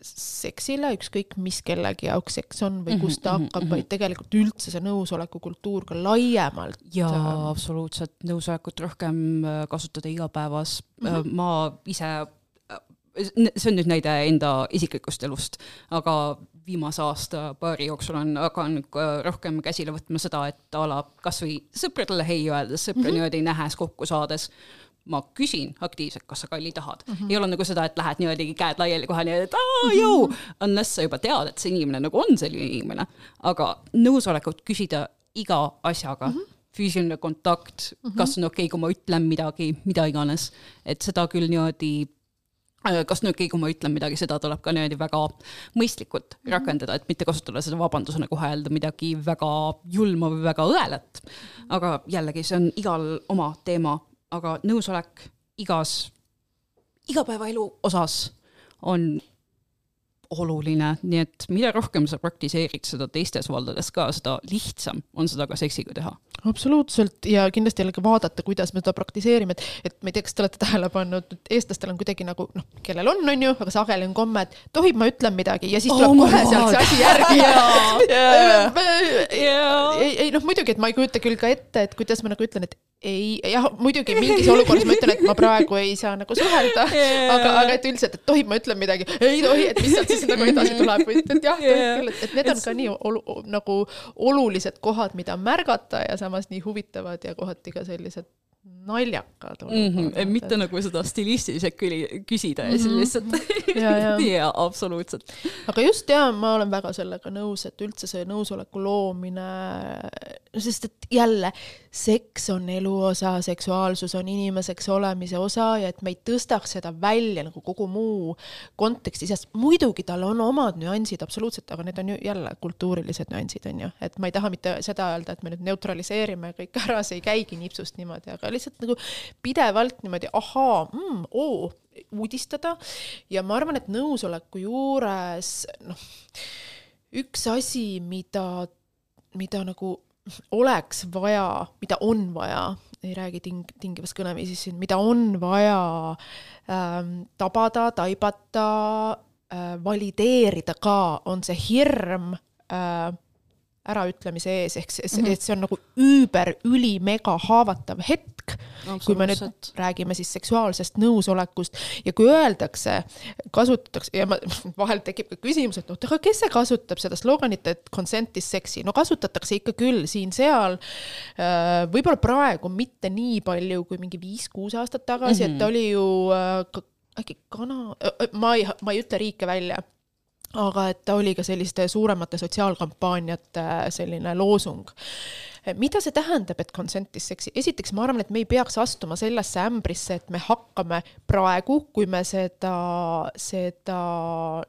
seksile, ükskõik mis kellegi jaoks seks on või kust ta mhm, hakkab, mhm, vaid mhm. tegelikult üldse see nõusoleku kultuur ka laiemalt. jaa, äh, absoluutselt, nõusolekut rohkem äh, kasutada igapäevas mm. -hmm. ma ise, see on nüüd näide enda isiklikust elust, aga viimase aasta paari jooksul on hakanud rohkem käsile võtma seda, et a la kasvõi sõpradele hei öeldes, sõpra mm -hmm. niimoodi nähes, kokku saades ma küsin aktiivselt, kas sa kalli tahad mm. -hmm. ei ole nagu seda, et lähed niimoodi käed laiali kohe niimoodi, et aa mhm. jõu, unless sa juba tead, et see inimene nagu on selline inimene. aga nõusolekut küsida iga asjaga mm, -hmm. füüsiline kontakt mm, -hmm. kas on okei okay,, kui ma ütlen midagi, mida iganes, et seda küll niimoodi äh, kas on okei okay,, kui ma ütlen midagi, seda tuleb ka niimoodi väga mõistlikult mm -hmm. rakendada, et mitte kasutada seda vabandusena kohe öelda midagi väga julma või väga õelat. aga jällegi, see on igal oma teema aga nõusolek igas igapäevaelu osas on oluline, nii et mida rohkem sa praktiseerid seda teistes valdades ka, seda lihtsam on seda ka seksiga teha. Absoluutselt. Ja kindlasti jällegi vaadata, kuidas me seda praktiseerime, et, et ma ei tea, kas te olete tähele pannud, et eestlastel on kuidagi nagu noh, kellel on, on ju, aga sageli on komme, et tohib, ma ütlen midagi ja siis tuleb oh kohe sealt see asi järgi. *laughs* Ei, ei noh, muidugi, et ma ei kujuta küll ka ette, et kuidas ma nagu ütlen, et ei, jah, muidugi mingis olukorras ma ütlen, et ma praegu ei saa nagu suhelda. *laughs* Yeah., aga, aga et üldiselt, et tohib, ma ütlen midagi, ei tohi, et mis sealt siis nagu edasi tuleb. Et, jah yeah., tohib küll, et need on ka nii olu, nagu olulised kohad, mida märgata ja samas nii huvitavad ja kohati ka sellised naljakad mm. -hmm. mitte nagu seda stilistiliselt küsida ja siis mhm. lihtsalt *laughs* ja, ja. *laughs* ja absoluutselt. aga just ja ma olen väga sellega nõus, et üldse see nõusoleku loomine, sest et jälle, seks on elu osa, seksuaalsus on inimeseks olemise osa ja et me ei tõstaks seda välja nagu kogu muu konteksti seast, muidugi tal on omad nüansid absoluutselt, aga need on ju jälle kultuurilised nüansid, on ju, et ma ei taha mitte seda öelda, et me nüüd neutraliseerime kõik ära, see ei käigi nipsust niimoodi, aga lihtsalt nagu pidevalt niimoodi ahaa mm,, oo, uudistada. Ja ma arvan, et nõusoleku juures noh, üks asi, mida, mida nagu oleks vaja, mida on vaja, ei räägi ting-, tingivas kõneviisis siin, mida on vaja ähm, tabada, taibata äh,, valideerida ka, on see hirm äh, äraütlemise ees, ehk see, mhm. et see on nagu üüber, ülimega haavatav hetk, kui me nüüd räägime siis seksuaalsest nõusolekust ja kui öeldakse, kasutatakse ja ma, *laughs* vahel tekib ka küsimus, et oot, aga kes see kasutab seda sloganit, et consent is sexy, no kasutatakse ikka küll siin-seal. Äh, võib-olla praegu mitte nii palju kui mingi viis-kuus aastat tagasi mm, -hmm. et oli ju äh, äkki kana, äh, ma ei, ma ei ütle riike välja aga et ta oli ka selliste suuremate sotsiaalkampaaniate selline loosung. mida see tähendab, et consent is sexy? esiteks ma arvan, et me ei peaks astuma sellesse ämbrisse, et me hakkame praegu, kui me seda, seda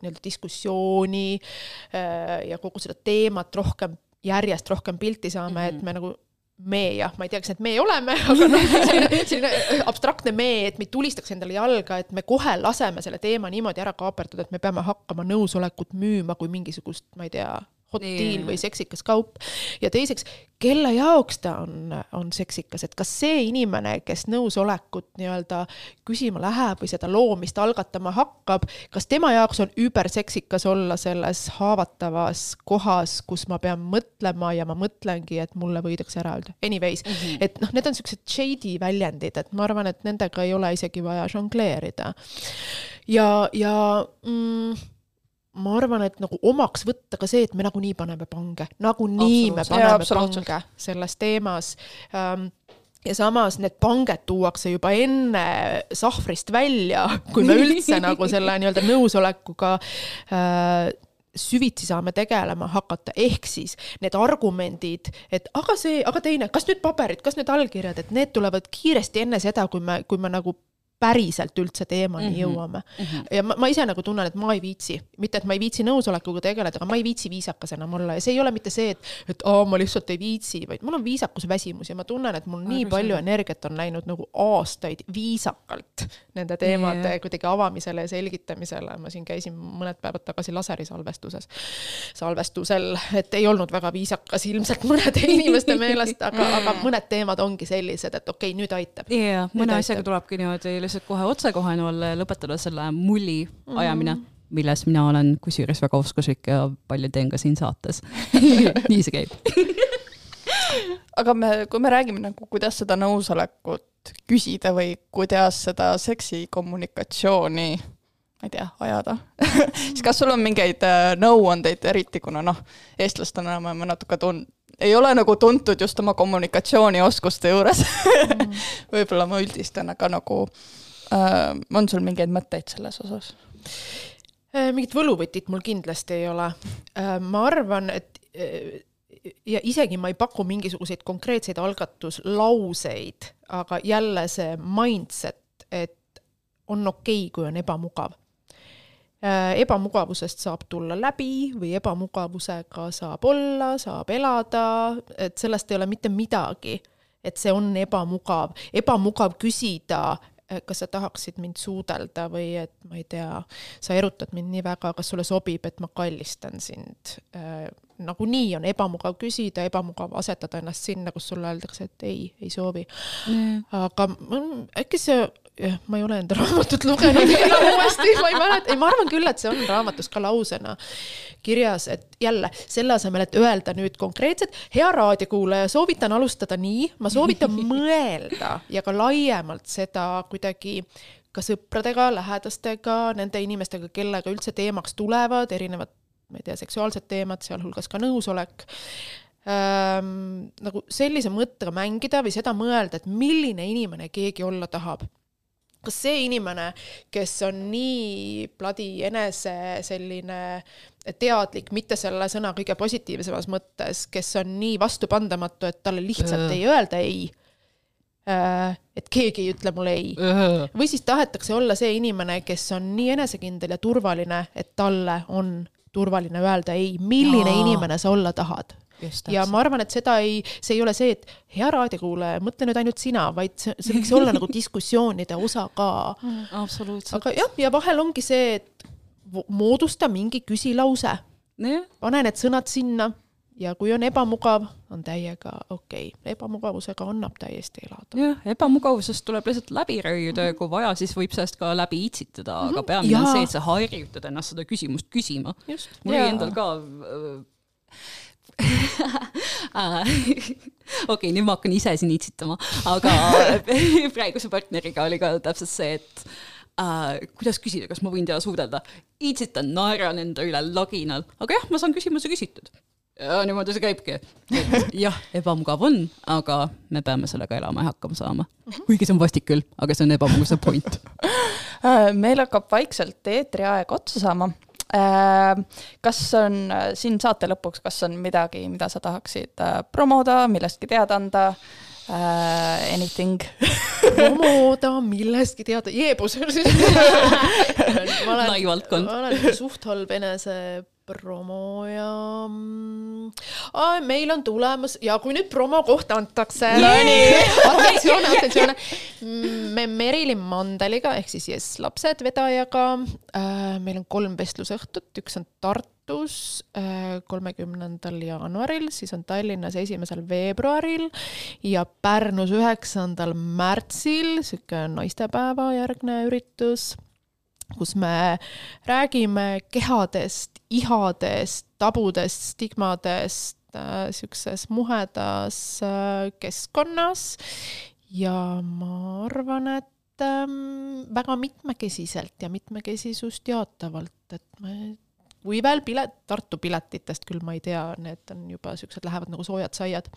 nii-öelda diskussiooni äh, ja kogu seda teemat rohkem järjest rohkem pilti saame mm, -hmm. et mhm. me nagu me jah, ma ei tea, kas need me oleme, *laughs* aga noh, selline, selline abstraktne me, et me ei tulistaks endale jalga, et me kohe laseme selle teema niimoodi ära kaaperdada, et me peame hakkama nõusolekut müüma kui mingisugust, ma ei tea, hot Jaa. deal või seksikas kaup ja teiseks, kelle jaoks ta on, on seksikas, et kas see inimene, kes nõusolekut nii-öelda küsima läheb või seda loomist algatama hakkab, kas tema jaoks on überseksikas olla selles haavatavas kohas, kus ma pean mõtlema ja ma mõtlengi, et mulle võidakse ära öelda. Anyways mm, -hmm. et noh, need on siuksed shady väljendid, et ma arvan, et nendega ei ole isegi vaja žongleerida. ja, ja mm, ma arvan, et nagu omaks võtta ka see, et me nagunii paneme pange, nagunii me paneme absoluutselt. pange selles teemas. Ähm, ja samas need panged tuuakse juba enne sahvrist välja, kui me üldse nagu selle *laughs* nii-öelda nõusolekuga äh, süvitsi saame tegelema hakata, ehk siis need argumendid, et aga see, aga teine, kas nüüd paberid, kas nüüd allkirjad, et need tulevad kiiresti enne seda, kui me, kui me nagu päriselt üldse teemani mm -hmm. jõuame mm. -hmm. ja ma, ma ise nagu tunnen, et ma ei viitsi, mitte et ma ei viitsi nõusolekuga tegeleda, aga ma ei viitsi viisakas enam olla ja see ei ole mitte see, et, et aa, ma lihtsalt ei viitsi, vaid mul on viisakusväsimus ja ma tunnen, et mul nii palju energiat on läinud nagu aastaid viisakalt nende teemade yeah. kuidagi avamisele ja selgitamisele. ma siin käisin mõned päevad tagasi laserisalvestuses, salvestusel, et ei olnud väga viisakas ilmselt *laughs* mõnede inimeste meelest, aga, aga mõned teemad ongi sellised, et okei okay,, nüüd aitab. jaa, mõne asjaga aitab. tulebki niimoodi lihtsalt kohe otsekohene olla ja lõpetada selle mulli ajamine milles mina olen kusjuures väga oskuslik ja palju teen ka siin saates *laughs* nii see käib. aga me, kui me räägime nagu, kuidas seda nõusolekut küsida või kuidas seda seksikommunikatsiooni, ma ei tea, ajada, *laughs* siis kas sul on mingeid äh, nõuandeid, eriti kuna noh, eestlastena me oleme natuke tun-, ei ole nagu tuntud just oma kommunikatsioonioskuste juures *laughs* võib-olla ma üldistan, aga nagu äh, on sul mingeid mõtteid selles osas? Äh, mingit võluvõtit mul kindlasti ei ole. ma arvan, et äh, ja isegi ma ei paku mingisuguseid konkreetseid algatuslauseid, aga jälle see mindset, et on okei okay,, kui on ebamugav. Ebamugavusest saab tulla läbi või ebamugavusega saab olla, saab elada, et sellest ei ole mitte midagi, et see on ebamugav, ebamugav küsida kas sa tahaksid mind suudelda või et ma ei tea, sa erutad mind nii väga, kas sulle sobib, et ma kallistan sind äh,. Nagunii on ebamugav küsida, ebamugav asetada ennast sinna, kus sulle öeldakse, et ei, ei soovi. aga mm, äkki see, jah, ma ei ole enda *laughs* raamatut lugenud. *laughs* Uuesti, ma ei mäleta, ei, ma arvan küll, et see on raamatus ka lausena kirjas, et jälle selle asemel, et öelda nüüd konkreetselt, hea raadiokuulaja, soovitan alustada nii, ma soovitan *laughs* mõelda ja ka laiemalt seda kuidagi ka sõpradega, lähedastega, nende inimestega, kellega üldse teemaks tulevad erinevad, ma ei tea, seksuaalsed teemad, sealhulgas ka nõusolek ähm,. nagu sellise mõttega mängida või seda mõelda, et milline inimene keegi olla tahab kas see inimene, kes on nii bloody enese selline teadlik, mitte selle sõna kõige positiivsemas mõttes, kes on nii vastupandamatu, et talle lihtsalt Äh. ei öelda ei. et keegi ei ütle mulle ei. või siis tahetakse olla see inimene, kes on nii enesekindel ja turvaline, et talle on turvaline öelda ei, milline Jaa. inimene sa olla tahad ja ma arvan, et seda ei, see ei ole see, et hea raadiokuulaja, mõtle nüüd ainult sina, vaid see, see võiks olla nagu *laughs* diskussioonide osa ka. absoluutselt. aga jah, ja vahel ongi see, et moodusta mingi küsilause, pane need sõnad sinna ja kui on ebamugav, on täiega okei okay., ebamugavusega annab täiesti elada. jah, ebamugavusest tuleb lihtsalt läbi rööida ja kui vaja, siis võib sellest ka läbi itsitada, aga peamine on Jaa. see, et sa harjutad ennast seda küsimust küsima. mul oli endal ka *laughs* okei, nüüd ma hakkan ise siin itsitama, aga *laughs* praeguse partneriga oli ka täpselt see, et äh, kuidas küsida, kas ma võin teda suudelda. itsitan, naeran enda üle laginal, aga jah, ma saan küsimuse küsitud. Ja niimoodi see käibki. *laughs* jah, ebamugav on, aga me peame sellega elama ja hakkama saama. kuigi see on vastik küll, aga see on ebamugavuse point. *laughs* Äh, meil hakkab vaikselt eetriaeg otsa saama. kas on äh, siin saate lõpuks, kas on midagi, mida sa tahaksid äh, promoda, millestki teada anda? Anything? *laughs* promoda millestki teada, jeebus. ma Lai valdkond. ma olen suht halb enese promo ja ah, meil on tulemas ja kui nüüd promo kohta antakse, atentsioon, *laughs* atentsioon, me Merilin Mandeliga ehk siis Yes lapsed vedajaga äh,, meil on kolm vestlusõhtut, üks on Tartus äh, kolmekümnendal jaanuaril, siis on Tallinnas esimesel veebruaril ja Pärnus üheksandal märtsil, sihuke naistepäeva järgne üritus kus me räägime kehadest, ihadest, tabudest, stigmadest äh, siukses muhedas äh, keskkonnas. Ja ma arvan, et ähm, väga mitmekesiselt ja mitmekesisust jaatavalt, et me või veel pilet, Tartu piletitest küll ma ei tea, need on juba siuksed, lähevad nagu soojad saiad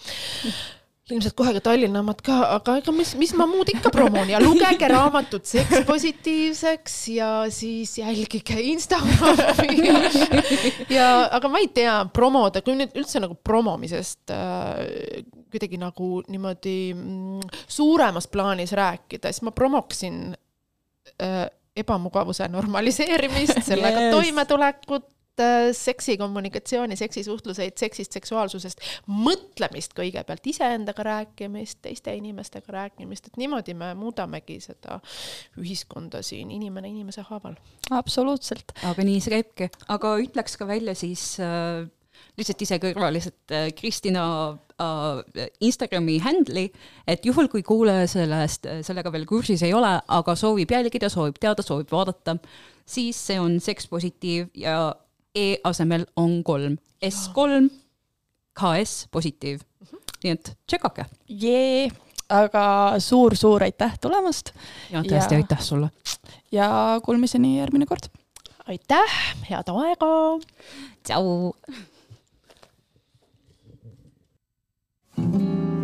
ilmselt kohe ka Tallinna omad ka, aga ega mis, mis ma muud ikka promon ja lugege raamatut Seks positiivseks ja siis jälgige Instagrami ja, aga ma ei tea, promoda, kui nüüd üldse nagu promomisest äh, kuidagi nagu niimoodi mm, suuremas plaanis rääkida, siis ma promoksin äh, ebamugavuse normaliseerimist, sellega yes. toimetulekut seksikommunikatsiooni, seksisuhtluseid, seksist, seksuaalsusest, mõtlemist kõigepealt, iseendaga rääkimist, teiste inimestega rääkimist, et niimoodi me muudamegi seda ühiskonda siin inimene inimese haaval. absoluutselt. aga nii see käibki, aga ütleks ka välja siis äh, lihtsalt ise kõrvaliselt äh, Kristina äh, Instagrami handle'i, et juhul, kui kuulaja sellest, sellega veel kursis ei ole, aga soovib jälgida, soovib teada, soovib vaadata, siis see on sekspositiiv ja E asemel on kolm, S3, KS positiiv. nii et tšekake. jee, aga suur-suur aitäh tulemast. ja tõesti ja... aitäh sulle. ja kuulmiseni järgmine kord. aitäh, head aega. tšau. thank you